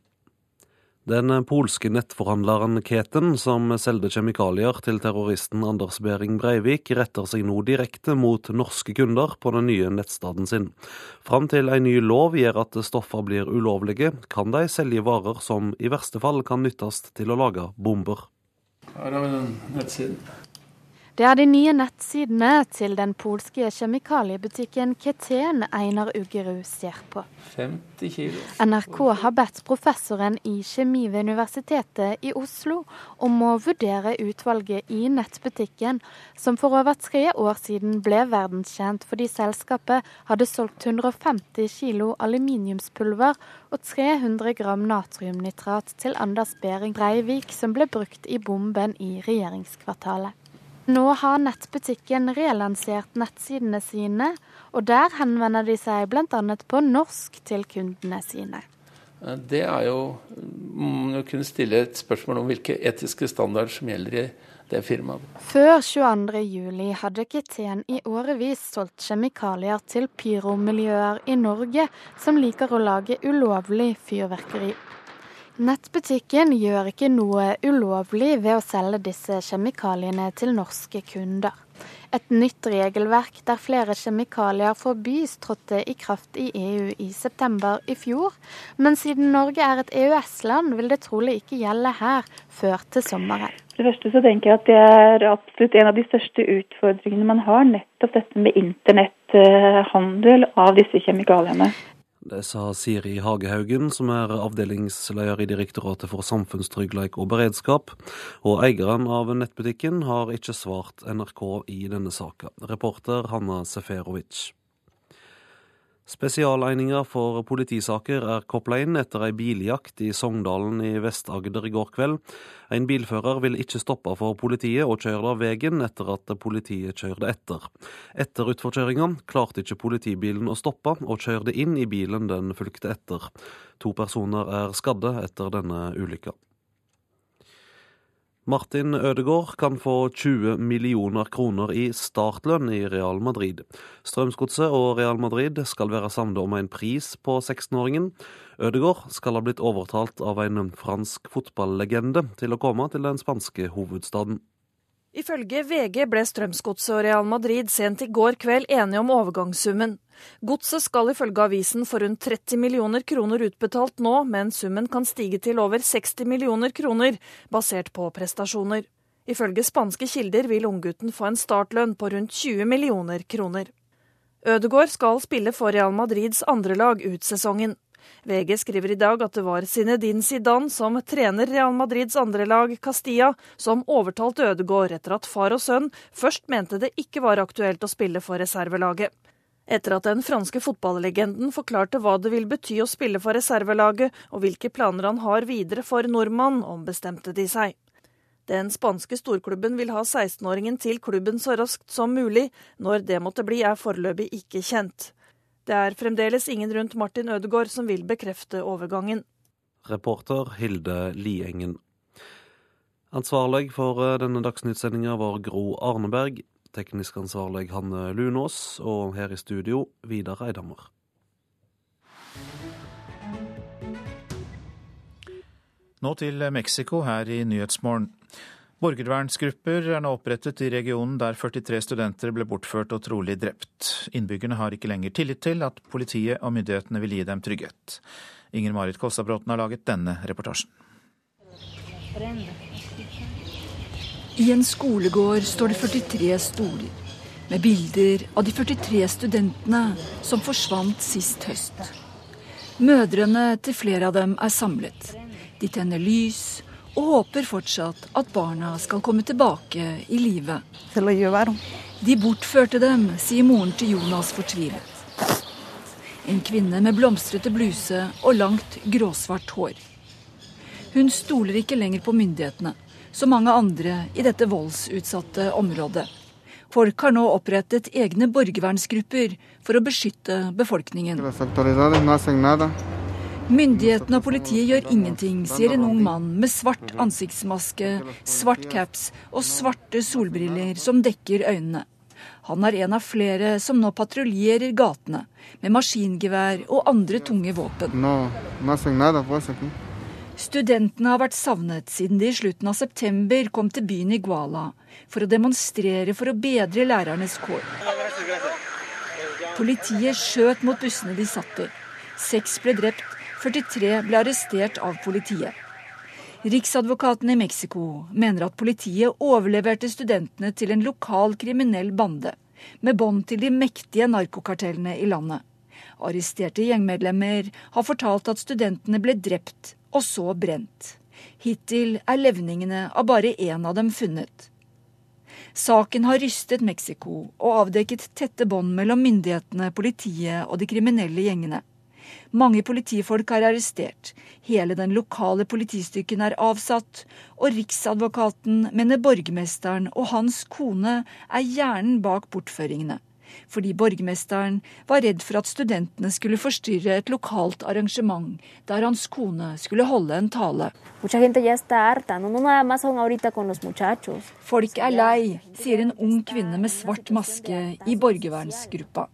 Den polske nettforhandleren Keten, som solgte kjemikalier til terroristen Anders Behring Breivik, retter seg nå direkte mot norske kunder på den nye nettstaden sin. Fram til en ny lov gjør at stoffer blir ulovlige, kan de selge varer som i verste fall kan nyttes til å lage bomber. Her har vi den nettsiden. Det er de nye nettsidene til den polske kjemikaliebutikken Keten Einar Uggerud ser på. 50 kilo. NRK har bedt professoren i kjemi ved Universitetet i Oslo om å vurdere utvalget i nettbutikken, som for over tre år siden ble verdenskjent fordi selskapet hadde solgt 150 kilo aluminiumspulver og 300 gram natriumnitrat til Anders Behring Breivik, som ble brukt i bomben i regjeringskvartalet. Nå har nettbutikken relansert nettsidene sine, og der henvender de seg bl.a. på norsk til kundene sine. Det er jo å kunne stille et spørsmål om hvilke etiske standarder som gjelder i det firmaet. Før 22.07 hadde Keten i årevis solgt kjemikalier til pyromiljøer i Norge som liker å lage ulovlig fyrverkeri. Nettbutikken gjør ikke noe ulovlig ved å selge disse kjemikaliene til norske kunder. Et nytt regelverk der flere kjemikalier forbys trådte i kraft i EU i september i fjor, men siden Norge er et EØS-land vil det trolig ikke gjelde her før til sommeren. For det første så tenker jeg at det er absolutt en av de største utfordringene man har, nettopp dette med internetthandel av disse kjemikaliene. Det sa Siri Hagehaugen, som er avdelingsleder i Direktoratet for samfunnstryggleik og beredskap. Og eieren av nettbutikken har ikke svart NRK i denne saka. Reporter Hanna Seferovic. Spesialeininga for politisaker er kopla inn etter ei biljakt i Sogndalen i Vest-Agder i går kveld. En bilfører ville ikke stoppe for politiet og kjøre av veien etter at politiet kjørte etter. Etter utforkjøringa klarte ikke politibilen å stoppe, og kjørte inn i bilen den fulgte etter. To personer er skadde etter denne ulykka. Martin Ødegaard kan få 20 millioner kroner i startlønn i Real Madrid. Strømsgodset og Real Madrid skal være samlet om en pris på 16-åringen. Ødegaard skal ha blitt overtalt av en fransk fotballegende til å komme til den spanske hovedstaden. Ifølge VG ble Strømsgodset og Real Madrid sent i går kveld enige om overgangssummen. Godset skal ifølge avisen få rundt 30 millioner kroner utbetalt nå, men summen kan stige til over 60 millioner kroner, basert på prestasjoner. Ifølge spanske kilder vil unggutten få en startlønn på rundt 20 millioner kroner. Ødegaard skal spille for Real Madrids andrelag ut sesongen. VG skriver i dag at det var Zinedine Zidane som trener Real Madrids andrelag Castilla, som overtalte Ødegaard etter at far og sønn først mente det ikke var aktuelt å spille for reservelaget. etter at den franske fotballegenden forklarte hva det vil bety å spille for reservelaget, og hvilke planer han har videre for nordmann, ombestemte de seg. Den spanske storklubben vil ha 16-åringen til klubben så raskt som mulig. Når det måtte bli, er foreløpig ikke kjent. Det er fremdeles ingen rundt Martin Ødegaard som vil bekrefte overgangen. Reporter Hilde Liengen. Ansvarlig for eh, denne dagsnyttsendinga var Gro Arneberg. Teknisk ansvarlig Hanne Lunås, og her i studio Vidar Eidhammer. Nå til Mexico her i Nyhetsmorgen. Borgervernsgrupper er nå opprettet i regionen der 43 studenter ble bortført og trolig drept. Innbyggerne har ikke lenger tillit til at politiet og myndighetene vil gi dem trygghet. Inger Marit Kolstadbråten har laget denne reportasjen. I en skolegård står det 43 stoler med bilder av de 43 studentene som forsvant sist høst. Mødrene til flere av dem er samlet. De tenner lys og håper fortsatt at barna skal komme tilbake i live. De bortførte dem, sier moren til Jonas fortvilet. En kvinne med blomstrete bluse og langt gråsvart hår. Hun stoler ikke lenger på myndighetene, som mange andre i dette voldsutsatte området. Folk har nå opprettet egne borgervernsgrupper for å beskytte befolkningen. Myndighetene og politiet gjør ingenting, sier en ung mann med svart ansiktsmaske, svart caps og svarte solbriller som dekker øynene. Han er en av flere som nå patruljerer gatene med maskingevær og andre tunge våpen. Studentene har vært savnet siden de i slutten av september kom til byen Iguala for å demonstrere for å bedre lærernes kår. Politiet skjøt mot bussene de satt i. Seks ble drept 43 ble arrestert av politiet. Riksadvokaten i Mexico mener at politiet overleverte studentene til en lokal kriminell bande, med bånd til de mektige narkokartellene i landet. Arresterte gjengmedlemmer har fortalt at studentene ble drept og så brent. Hittil er levningene av bare én av dem funnet. Saken har rystet Mexico og avdekket tette bånd mellom myndighetene, politiet og de kriminelle gjengene. Mange politifolk er arrestert, hele den lokale politistyrken er avsatt, og Riksadvokaten mener borgermesteren og hans kone er hjernen bak bortføringene. Fordi borgermesteren var redd for at studentene skulle forstyrre et lokalt arrangement der hans kone skulle holde en tale. Folk er lei, sier en ung kvinne med svart maske i borgervernsgruppa.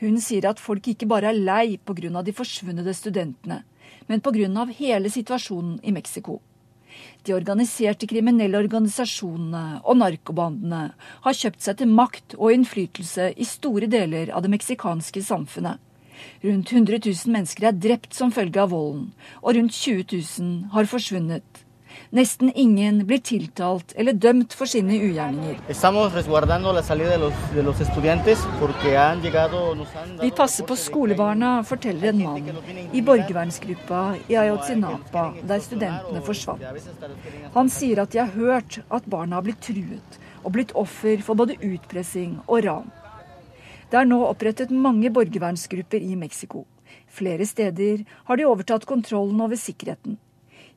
Hun sier at folk ikke bare er lei pga. de forsvunne studentene, men pga. hele situasjonen i Mexico. De organiserte kriminelle organisasjonene og narkobandene har kjøpt seg til makt og innflytelse i store deler av det meksikanske samfunnet. Rundt 100 000 mennesker er drept som følge av volden, og rundt 20 000 har forsvunnet. Nesten ingen blir tiltalt eller dømt for sine ugjerninger. Vi passer på skolebarna, forteller en mann i borgervernsgruppa i Ayotzinapa, der studentene forsvant. Han sier at de har hørt at barna har blitt truet og blitt offer for både utpressing og ran. Det er nå opprettet mange borgervernsgrupper i Mexico. Flere steder har de overtatt kontrollen over sikkerheten.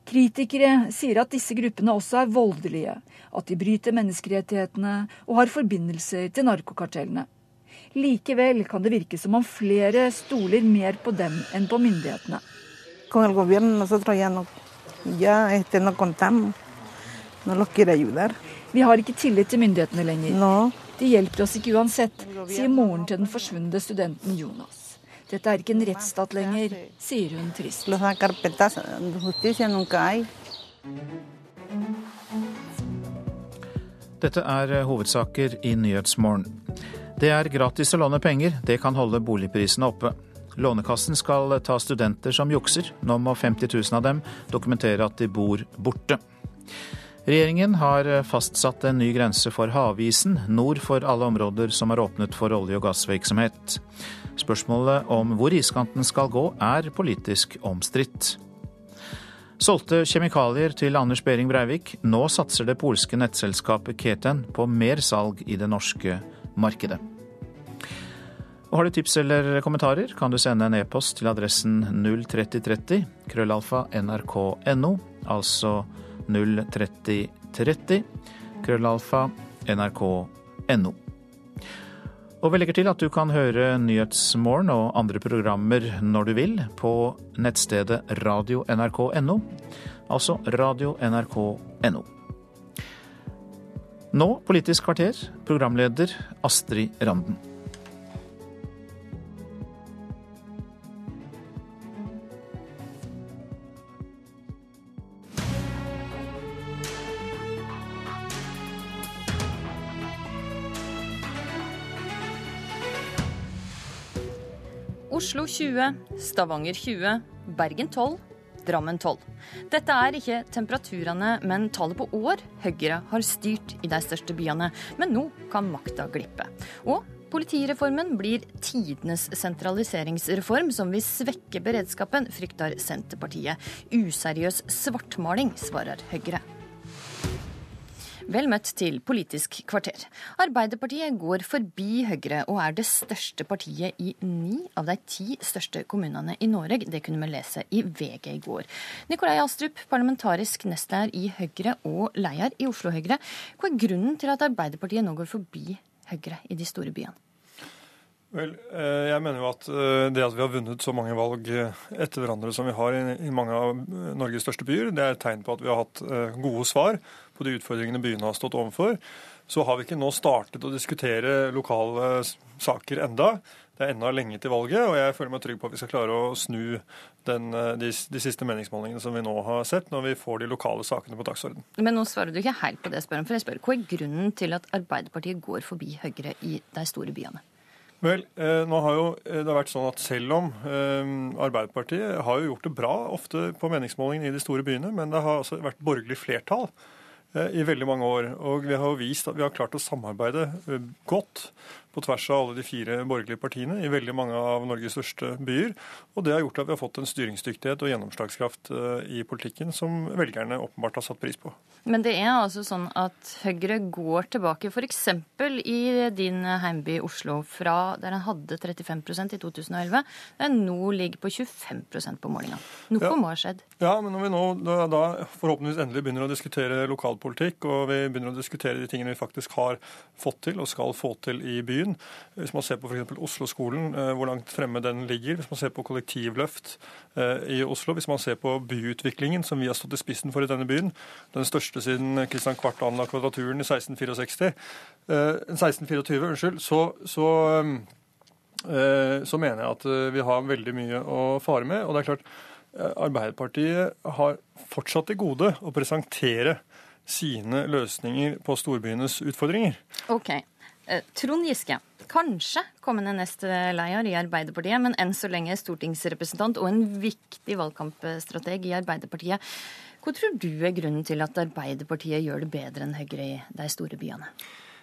Kritikere sier at disse gruppene også er voldelige, at de bryter menneskerettighetene og har forbindelser til narkokartellene. Likevel kan det virke som om flere stoler mer på dem enn på myndighetene. Vi har ikke tillit til myndighetene lenger. De hjelper oss ikke uansett, sier moren til den forsvunne studenten Jonas. Dette er ikke en rettsstat lenger, sier hun trist. Dette er eh, hovedsaker i Nyhetsmorgen. Det er gratis å låne penger, det kan holde boligprisene oppe. Lånekassen skal ta studenter som jukser. Nå må 50 000 av dem dokumentere at de bor borte. Regjeringen har eh, fastsatt en ny grense for havisen nord for alle områder som er åpnet for olje- og gassvirksomhet. Spørsmålet om hvor iskanten skal gå, er politisk omstridt. Solgte kjemikalier til Anders Behring Breivik. Nå satser det polske nettselskapet Keten på mer salg i det norske markedet. Og har du tips eller kommentarer, kan du sende en e-post til adressen 03030 krøllalfa nrk.no, altså 03030 krøllalfa nrk.no. Og vi legger til at du kan høre Nyhetsmorgen og andre programmer når du vil på nettstedet radio.nrk.no, altså radio.nrk.no. Nå Politisk kvarter, programleder Astrid Randen. Oslo 20, Stavanger 20, Bergen 12, Drammen 12. Dette er ikke temperaturene, men tallet på år Høyre har styrt i de største byene. Men nå kan makta glippe. Og politireformen blir tidenes sentraliseringsreform som vil svekke beredskapen, frykter Senterpartiet. Useriøs svartmaling, svarer Høyre. Vel møtt til Politisk kvarter. Arbeiderpartiet går forbi Høyre og er det største partiet i ni av de ti største kommunene i Norge. Det kunne vi lese i VG i går. Nikolai Astrup, parlamentarisk nestleder i Høyre og leder i Oslo Høyre. Hva er grunnen til at Arbeiderpartiet nå går forbi Høyre i de store byene? Vel, eh, jeg mener jo at eh, det at vi har vunnet så mange valg eh, etter hverandre som vi har i mange av Norges største byer, det er et tegn på at vi har hatt gode svar på de utfordringene byene har stått overfor. Så har vi ikke nå startet å diskutere lokale saker enda. Det er ennå lenge til valget, og jeg føler meg trygg på at vi skal klare å snu den, de, de, siste meningsmålingene som vi nå har sett, når vi får de lokale sakene på dagsorden. Men nå svarer du ikke helt på det, jeg spør om, for jeg spør. Hva er grunnen til at Arbeiderpartiet går forbi Høyre i de store byene? Vel, eh, nå har jo eh, det vært sånn at Selv om eh, Arbeiderpartiet har jo gjort det bra ofte på meningsmålingene i de store byene, men det har altså vært borgerlig flertall i veldig mange år. Og vi har vist at vi har klart å samarbeide godt på tvers av alle de fire borgerlige partiene i veldig mange av Norges største byer. Og det har gjort at vi har fått en styringsdyktighet og gjennomslagskraft i politikken som velgerne åpenbart har satt pris på. Men det er altså sånn at Høyre går tilbake f.eks. i din heimby Oslo, fra der en hadde 35% i 2011, der en nå ligger på 25% på målinga. Noe ja. må ha skjedd? Ja, men når vi nå da, da, forhåpentligvis endelig begynner å diskutere lokalpolitikk, og vi begynner å diskutere de tingene vi faktisk har fått til og skal få til i byen, hvis man ser på f.eks. Oslo-skolen, eh, hvor langt fremme den ligger, hvis man ser på kollektivløft eh, i Oslo, hvis man ser på byutviklingen som vi har stått i spissen for i denne byen, den største siden Kristian Kvart anla Kvadraturen i 1664, 1624, eh, unnskyld, så, så, så, mener jeg at vi har veldig mye å fare med. Og det er klart, Arbeiderpartiet har fortsatt til gode å presentere sine løsninger på storbyenes utfordringer. Ok. Trond Giske, kanskje kommende nestleder i Arbeiderpartiet, men enn så lenge stortingsrepresentant og en viktig valgkampstrateg i Arbeiderpartiet. Hva tror du er grunnen til at Arbeiderpartiet gjør det bedre enn Høyre i de store byene?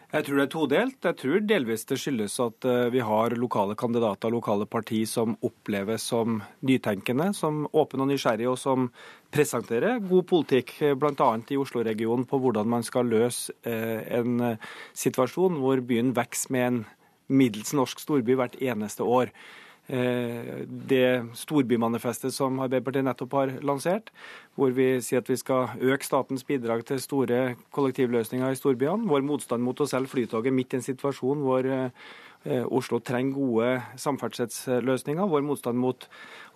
Jeg tror det er todelt. Jeg tror delvis det skyldes at eh, vi har lokale kandidater, og lokale parti som oppleves som nytenkende, som åpne og nysgjerrige, og som presenterer god politikk, eh, bl.a. i Oslo-regionen, på hvordan man skal løse eh, en situasjon hvor byen vokser med en middels norsk storby hvert eneste år. Det storbymanifestet som Arbeiderpartiet nettopp har lansert, hvor vi sier at vi skal øke statens bidrag til store kollektivløsninger i storbyene. Vår motstand mot å selge Flytoget midt i en situasjon hvor eh, Oslo trenger gode samferdselsløsninger. Vår motstand mot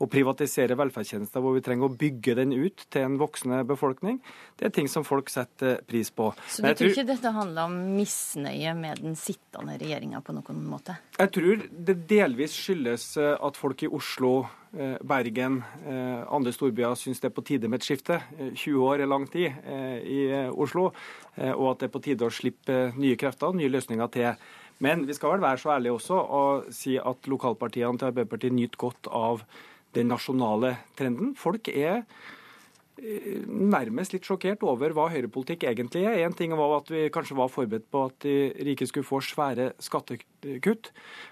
å privatisere velferdstjenester hvor vi trenger å bygge den ut til en voksende befolkning. Det er ting som folk setter pris på. Så du tror ikke dette handler om misnøye med den sittende regjeringa på noen måte? Jeg tror det delvis skyldes eh, at folk i Oslo Eh, Bergen, eh, andre storbyer syns det er på tide med et skifte. 20 eh, år er lang tid i Oslo, og at det er på tide å slippe nye krefter og nye løsninger til. Men vi skal vel være så ærlige også og si at lokalpartiene til Arbeiderpartiet nyter godt av den nasjonale trenden. Folk er nærmest litt sjokkert over hva høyrepolitikk egentlig er. En ting var at vi kanskje var forberedt på at de rike skulle få svære skattekutt,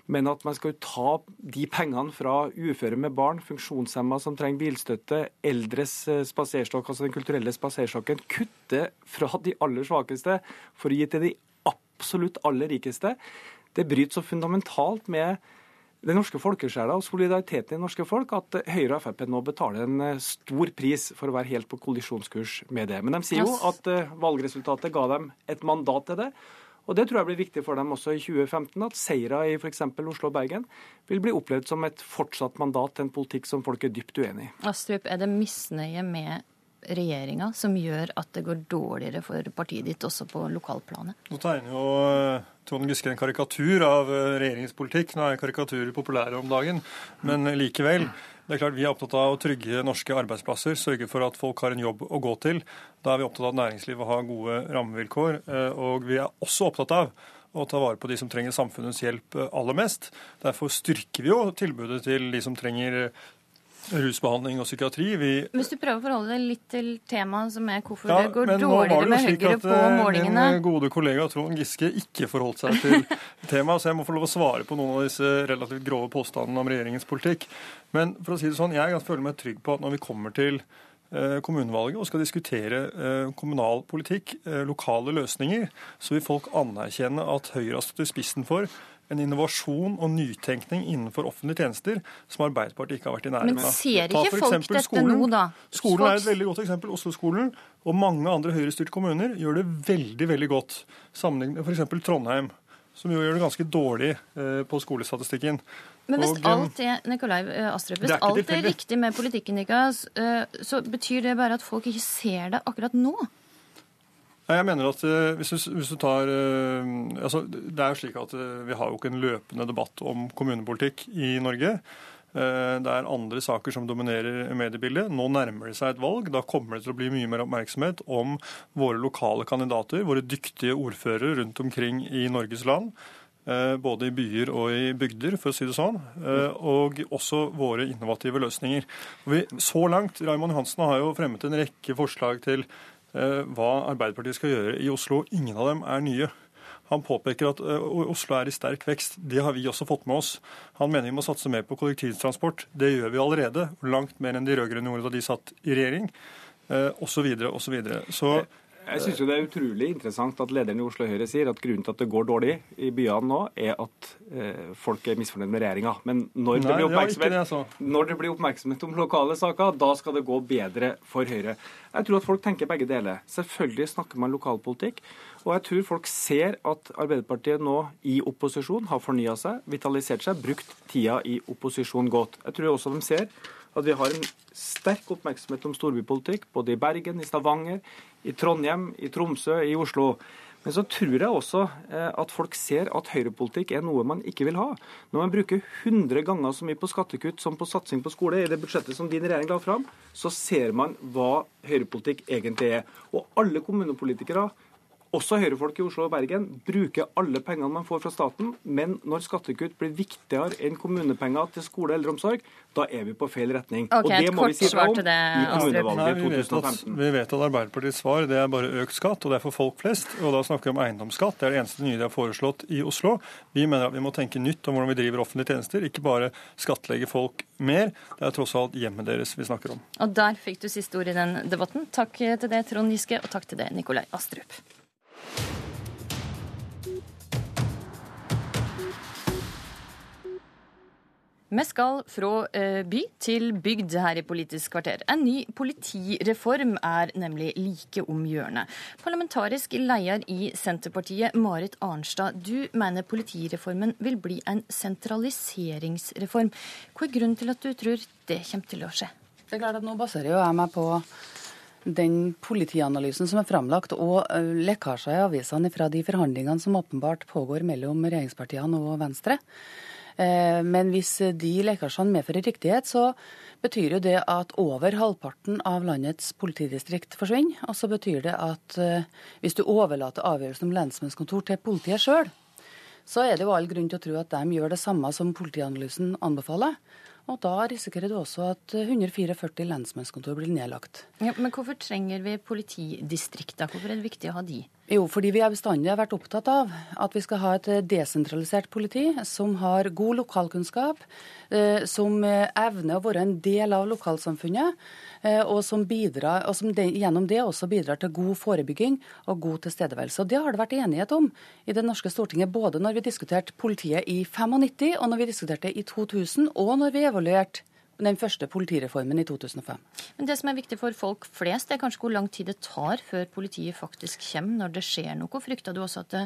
men at man skal ta de pengene fra uføre med barn, funksjonshemma som trenger bilstøtte, eldres eh, spaserstokk, altså den kulturelle spaserstokken, kutte fra de aller svakeste for å gi til de absolutt aller rikeste, det bryter så fundamentalt med den norske folkesjela og solidariteten i det norske folk at Høyre og Frp nå betaler en eh, stor pris for å være helt på kollisjonskurs med det. Men de sier jo at eh, valgresultatet ga dem et mandat til det. Og Det tror jeg blir viktig for dem også i 2015, at seire i f.eks. Oslo og Bergen vil bli opplevd som et fortsatt mandat til en politikk som folk er dypt uenig i. Astrup, er det misnøye med regjeringa som gjør at det går dårligere for partiet ditt også på lokalplanet? Nå tegner jo eh, Trond Giske en karikatur av eh, regjeringens politikk. Nå er karikaturer populære om dagen, men likevel. Det er klart Vi er opptatt av å trygge norske arbeidsplasser, sørge for at folk har en jobb å gå til. Da er vi opptatt av at næringslivet har gode rammevilkår. Eh, og vi er også opptatt av å ta vare på de som trenger samfunnets hjelp aller mest. Derfor styrker vi jo tilbudet til de som trenger rusbehandling og psykiatri. Vi... Hvis du prøver å forholde deg litt til temaet som er hvorfor ja, det går dårligere med Høyre på eh, målingene Min gode kollega Trond Giske ikke forholdt seg til temaet, så jeg må få lov å svare på noen av disse relativt grove påstandene om regjeringens politikk. Men for å si det sånn, jeg føler meg trygg på at når vi kommer til eh, kommunevalget og skal diskutere eh, kommunal politikk, lokale løsninger, så vil folk anerkjenne at Høyre har stått i spissen for en innovasjon og nytenkning innenfor offentlige tjenester som Arbeiderpartiet ikke har vært i nærheten av. Men ser ikke folk dette skolen. nå, da? Skolen er et veldig godt eksempel. Oslo-skolen og mange andre høyrestyrte kommuner gjør det veldig veldig godt. Sammenlignet med f.eks. Trondheim, som jo gjør det ganske dårlig eh, på skolestatistikken. Men hvis og, eh, alt er Nikolai eh, Astrup, hvis er alt er riktig med politikken deres, så betyr det bare at folk ikke ser det akkurat nå? Jeg mener at eh, hvis du, hvis du tar eh, altså, Det er jo slik at eh, vi har jo ikke en løpende debatt om kommunepolitikk i Norge. Det er andre saker som dominerer mediebildet. Nå nærmer det seg et valg. Da kommer det til å bli mye mer oppmerksomhet om våre lokale kandidater, våre dyktige ordførere rundt omkring i Norges land. Både i byer og i bygder, for å si det sånn. Og også våre innovative løsninger. Vi, så langt, Raymond Johansen har jo fremmet en rekke forslag til hva Arbeiderpartiet skal gjøre i Oslo. Ingen av dem er nye. Han påpeker at eh, Oslo er i sterk vekst. Det har vi også fått med oss. Han mener vi må satse mer på kollektivtransport. Det gjør vi allerede. Langt mer enn de rød-grønne gjorde da de satt i regjering. Osv. osv. Så, videre. så jeg syns det er utrolig interessant at lederen i Oslo Høyre sier at grunnen til at det går dårlig i byene nå, er at eh, folk er misfornøyd med regjeringa. Men når, Nei, det det, det, når, det blir oppmerksomhet om lokale saker, da skal det gå bedre for Høyre. Jeg tror at folk tenker begge deler. Selvfølgelig snakker man lokalpolitikk. Og jeg tror folk ser at Arbeiderpartiet nå i opposisjon har fornya seg, vitalisert seg, brukt tida i opposisjon godt. Jeg tror også de ser at vi har en sterk oppmerksomhet om storbypolitikk, både i Bergen, i Stavanger, i Trondheim, i Tromsø, i Oslo. Men så tror jeg også eh, at folk ser at høyrepolitikk er noe man ikke vil ha. Når man bruker 100 ganger så mye på skattekutt som på satsing på skole i det budsjettet som din regjering la fram, så ser man hva høyrepolitikk egentlig er. Og alle kommunepolitikere også Høyre-folk i Oslo og Bergen bruker alle pengene man får fra staten, men når skattekutt blir viktigere enn kommunepenger til skole og eldreomsorg, da er vi på feil retning. Okay, og det må vi si fra om det, i kommunevalget i 2015. Vi vet at Arbeiderpartiets svar det er bare økt skatt, og det er for folk flest. Og da snakker vi om eiendomsskatt. Det er det eneste nye de har foreslått i Oslo. Vi mener at vi må tenke nytt om hvordan vi driver offentlige tjenester, ikke bare skattlegge folk mer. Det er tross alt hjemmet deres vi snakker om. Og der fikk du siste ord i den debatten. Takk til det, Trond Giske, og takk til det, Nikolai Astrup. Vi skal fra eh, by til bygd her i Politisk kvarter. En ny politireform er nemlig like om hjørnet. Parlamentarisk leder i Senterpartiet, Marit Arnstad, du mener politireformen vil bli en sentraliseringsreform. Hva er grunnen til at du tror det kommer til å skje? Det er klart at Nå baserer jeg meg på den politianalysen som er framlagt, og eh, lekkasjer i avisene fra de forhandlingene som åpenbart pågår mellom regjeringspartiene og Venstre. Eh, men hvis de lekkasjene medfører riktighet, så betyr jo det at over halvparten av landets politidistrikt forsvinner. Og så betyr det at eh, hvis du overlater avgjørelsen om lensmannskontor til politiet sjøl, så er det jo all grunn til å tro at de gjør det samme som politianalysen anbefaler. Og da risikerer du også at 144 lensmannskontor blir nedlagt. Ja, men hvorfor trenger vi politidistrikter? Hvorfor er det viktig å ha de? Jo, fordi vi har bestandig vært opptatt av at vi skal ha et desentralisert politi som har god lokalkunnskap, eh, som evner å være en del av lokalsamfunnet, eh, og som, bidrar, og som gjennom det også bidrar til god forebygging og god tilstedeværelse. Og Det har det vært enighet om i det norske Stortinget, både når vi diskuterte politiet i 95, og når vi diskuterte det i 2000, og når vi evaluerte den første politireformen i 2005. Men Det som er viktig for folk flest, er kanskje hvor lang tid det tar før politiet faktisk kommer når det skjer noe. Frykter du også at det,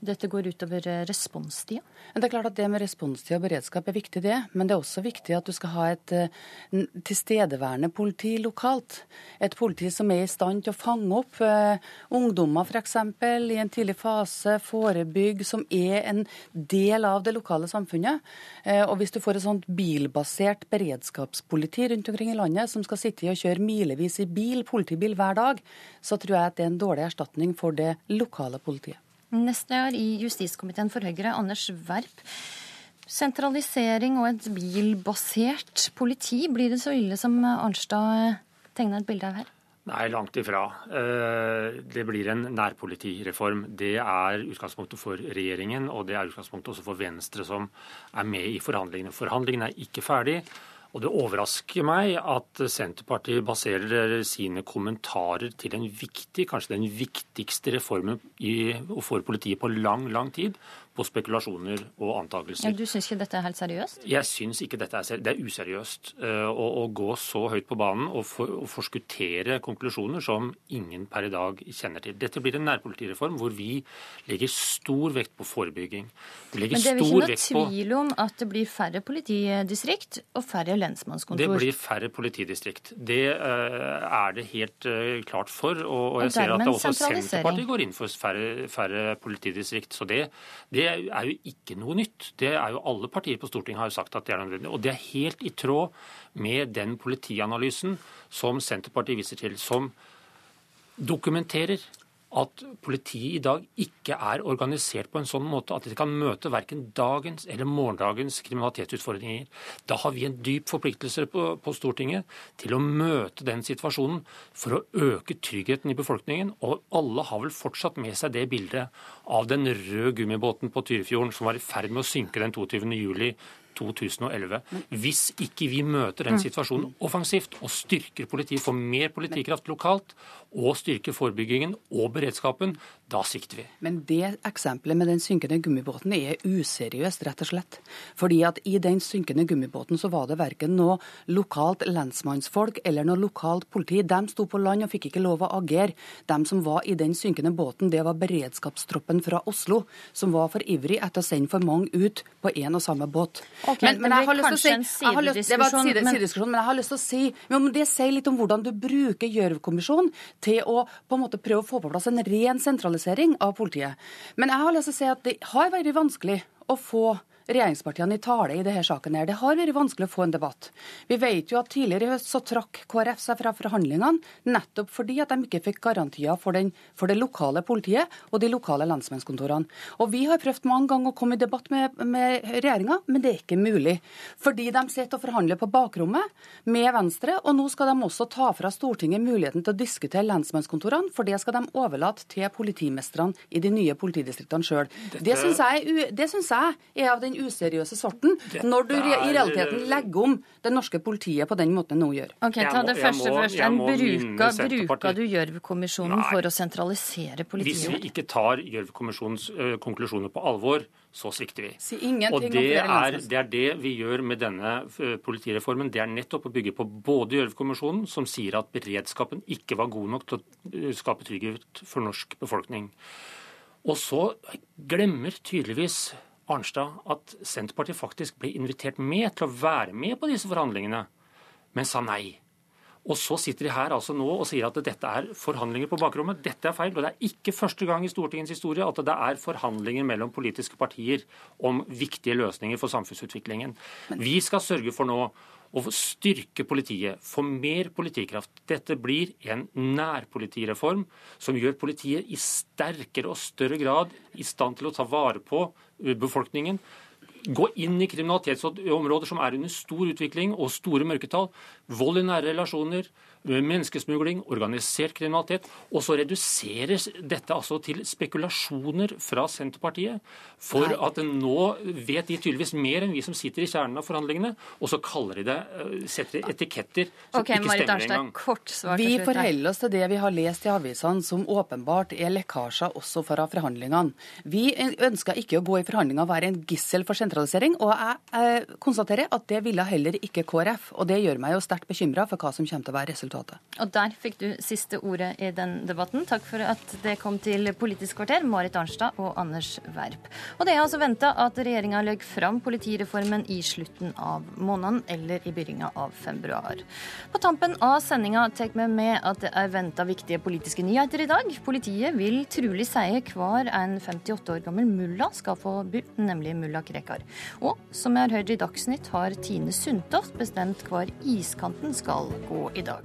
dette går utover eh, responstida? Det er klart at det med responstid og beredskap er viktig, det. Men det er også viktig at du skal ha et uh, tilstedeværende politi lokalt. Et politi som er i stand til å fange opp uh, ungdommer f.eks. i en tidlig fase, forebygge, som er en del av det lokale samfunnet. Uh, og hvis du får et sånt bilbasert beredskap beredskapspoliti rundt omkring i landet som skal sitte og kjøre milevis i bil, politibil hver dag, så tror jeg at det er en dårlig erstatning for det lokale politiet. Nestleder i justiskomiteen for Høyre, Anders Werp. Sentralisering og et bilbasert politi, blir det så ille som Arnstad tegner et bilde av her? Nei, langt ifra. Eh, det blir en nærpolitireform. Det er utgangspunktet for regjeringen, og det er utgangspunktet også for Venstre, som er med i forhandlingene. Forhandlingene er ikke ferdig. Og det overrasker meg at Senterpartiet baserer sine kommentarer til en viktig, kanskje den viktigste reformen i, for politiet på lang, lang tid, på spekulasjoner og antakelser. Ja, du syns ikke dette er helt seriøst? Jeg syns ikke dette er seriøst. Det er useriøst uh, å, å, gå så høyt på banen og, for, og, forskuttere konklusjoner som ingen per i dag kjenner til. Dette blir en nærpolitireform hvor vi legger stor vekt på forebygging. Men det er vel ikke noe tvil om at det blir færre politidistrikt og færre lensmannskontor? Det blir færre politidistrikt. Det uh, er det helt uh, klart for. Og, og jeg ser at også Senterpartiet går inn for færre, færre politidistrikt. Så det, det er jo ikke noe nytt. Det er jo Alle partier på Stortinget har jo sagt at det er nødvendig. Og det er helt i tråd med den politianalysen som Senterpartiet viser til, som dokumenterer at politiet i dag ikke er organisert på en sånn måte at de kan møte verken dagens eller morgendagens kriminalitetsutfordringer. Da har vi en dyp forpliktelse på, på, Stortinget til å møte den situasjonen for å øke tryggheten i befolkningen. Og alle har vel fortsatt med seg det bildet av den røde gummibåten på Tyrifjorden som var i ferd med å synke den 22. juli 2011. Hvis ikke vi møter den mm. situasjonen offensivt og styrker politiet, får mer politikraft lokalt og styrker forebyggingen og beredskapen, da svikter vi. Men det eksempelet med den synkende gummibåten er useriøst, rett og slett. Fordi at i den synkende gummibåten så var det verken noe lokalt lensmannsfolk eller noe lokalt politi. De sto på land og fikk ikke lov å agere. De som var i den synkende båten, det var beredskapstroppen fra Oslo, som var for ivrig etter å sende for mange ut på én og samme båt. Okay, men, men, jeg har lyst til å si lyst, Det var en side, sidediskusjon, men jeg har lyst til å si men det sier litt om hvordan du bruker Gjørv-kommisjonen til å på en måte prøve å få på plass en ren sentralisering av politiet. Men jeg har lyst til å si at det har vært vanskelig å få regjeringspartiene i tale i denne saken. her. Det har vært vanskelig å få en debatt. Vi vet jo at tidligere i høst så trakk KrF seg fra forhandlingene nettopp fordi at de ikke fikk garantier for, den, for det lokale politiet og de lokale lensmannskontorene. Og Vi har prøvd mange ganger å komme i debatt med, med regjeringa, men det er ikke mulig. Fordi de sitter og forhandler på bakrommet med Venstre, og nå skal de også ta fra Stortinget muligheten til å diskutere lensmannskontorene, for det skal de overlate til politimestrene i de nye politidistriktene sjøl. Det syns jeg, jeg er av den useriøse sorten, når du i realiteten legger om det norske politiet på den måten det nå gjør. Ok, ta det første først. Bruker, bruker du Gjørv-kommisjonen for å sentralisere politiet? Hvis vi ikke tar Gjørv-kommisjonens konklusjoner på alvor, så svikter vi. Si og det er, det er, det vi gjør med denne politireformen. Det er nettopp å bygge på både Gjørv-kommisjonen, som sier at beredskapen ikke var god nok til å skape trygghet for norsk befolkning. Og så glemmer tydeligvis Arnstad at Senterpartiet faktisk ble invitert med til å være med på disse forhandlingene, men sa nei. Og så sitter de her altså nå og sier at dette er forhandlinger på bakrommet. Dette er feil. Og det er ikke første gang i Stortingets historie at det er forhandlinger mellom politiske partier om viktige løsninger for samfunnsutviklingen. Vi skal sørge for nå å styrke politiet, få mer politikraft. Dette blir en nærpolitireform som gjør politiet i sterkere og større grad i stand til å ta vare på befolkningen. Gå inn i kriminalitetsområder som er under stor utvikling og store mørketall. Vold i nære relasjoner, menneskesmugling, organisert kriminalitet. Og så reduseres dette altså til spekulasjoner fra Senterpartiet. For at nå vet de tydeligvis mer enn vi som sitter i kjernen av forhandlingene, og så kaller de det, eh, setter etiketter som okay, ikke stemmer engang. Kort svar vi forholder oss til det vi har lest i avisene, som åpenbart er lekkasjer også fra forhandlingene. Vi ønsker ikke å gå i forhandlinger og være en gissel for sentralisering, og jeg konstaterer at det ville heller ikke KrF. Og det gjør meg jo sterkt bekymra for hva som kommer til å være resultatet. Og der fikk du siste ordet i den debatten. Takk for at det kom til Politisk kvarter, Marit Arnstad og Anders Werp. Og det er altså venta at regjeringa legger fram politireformen i slutten av måneden eller i begynnelsen av februar. På tampen av sendinga tar vi med at det er venta viktige politiske nyheter i dag. Politiet vil trolig si hver en 58 år gammel mulla skal få bo, nemlig mulla Krekar. Og som vi har hørt i Dagsnytt, har Tine Sundtoft bestemt hvor iskanten skal gå i dag.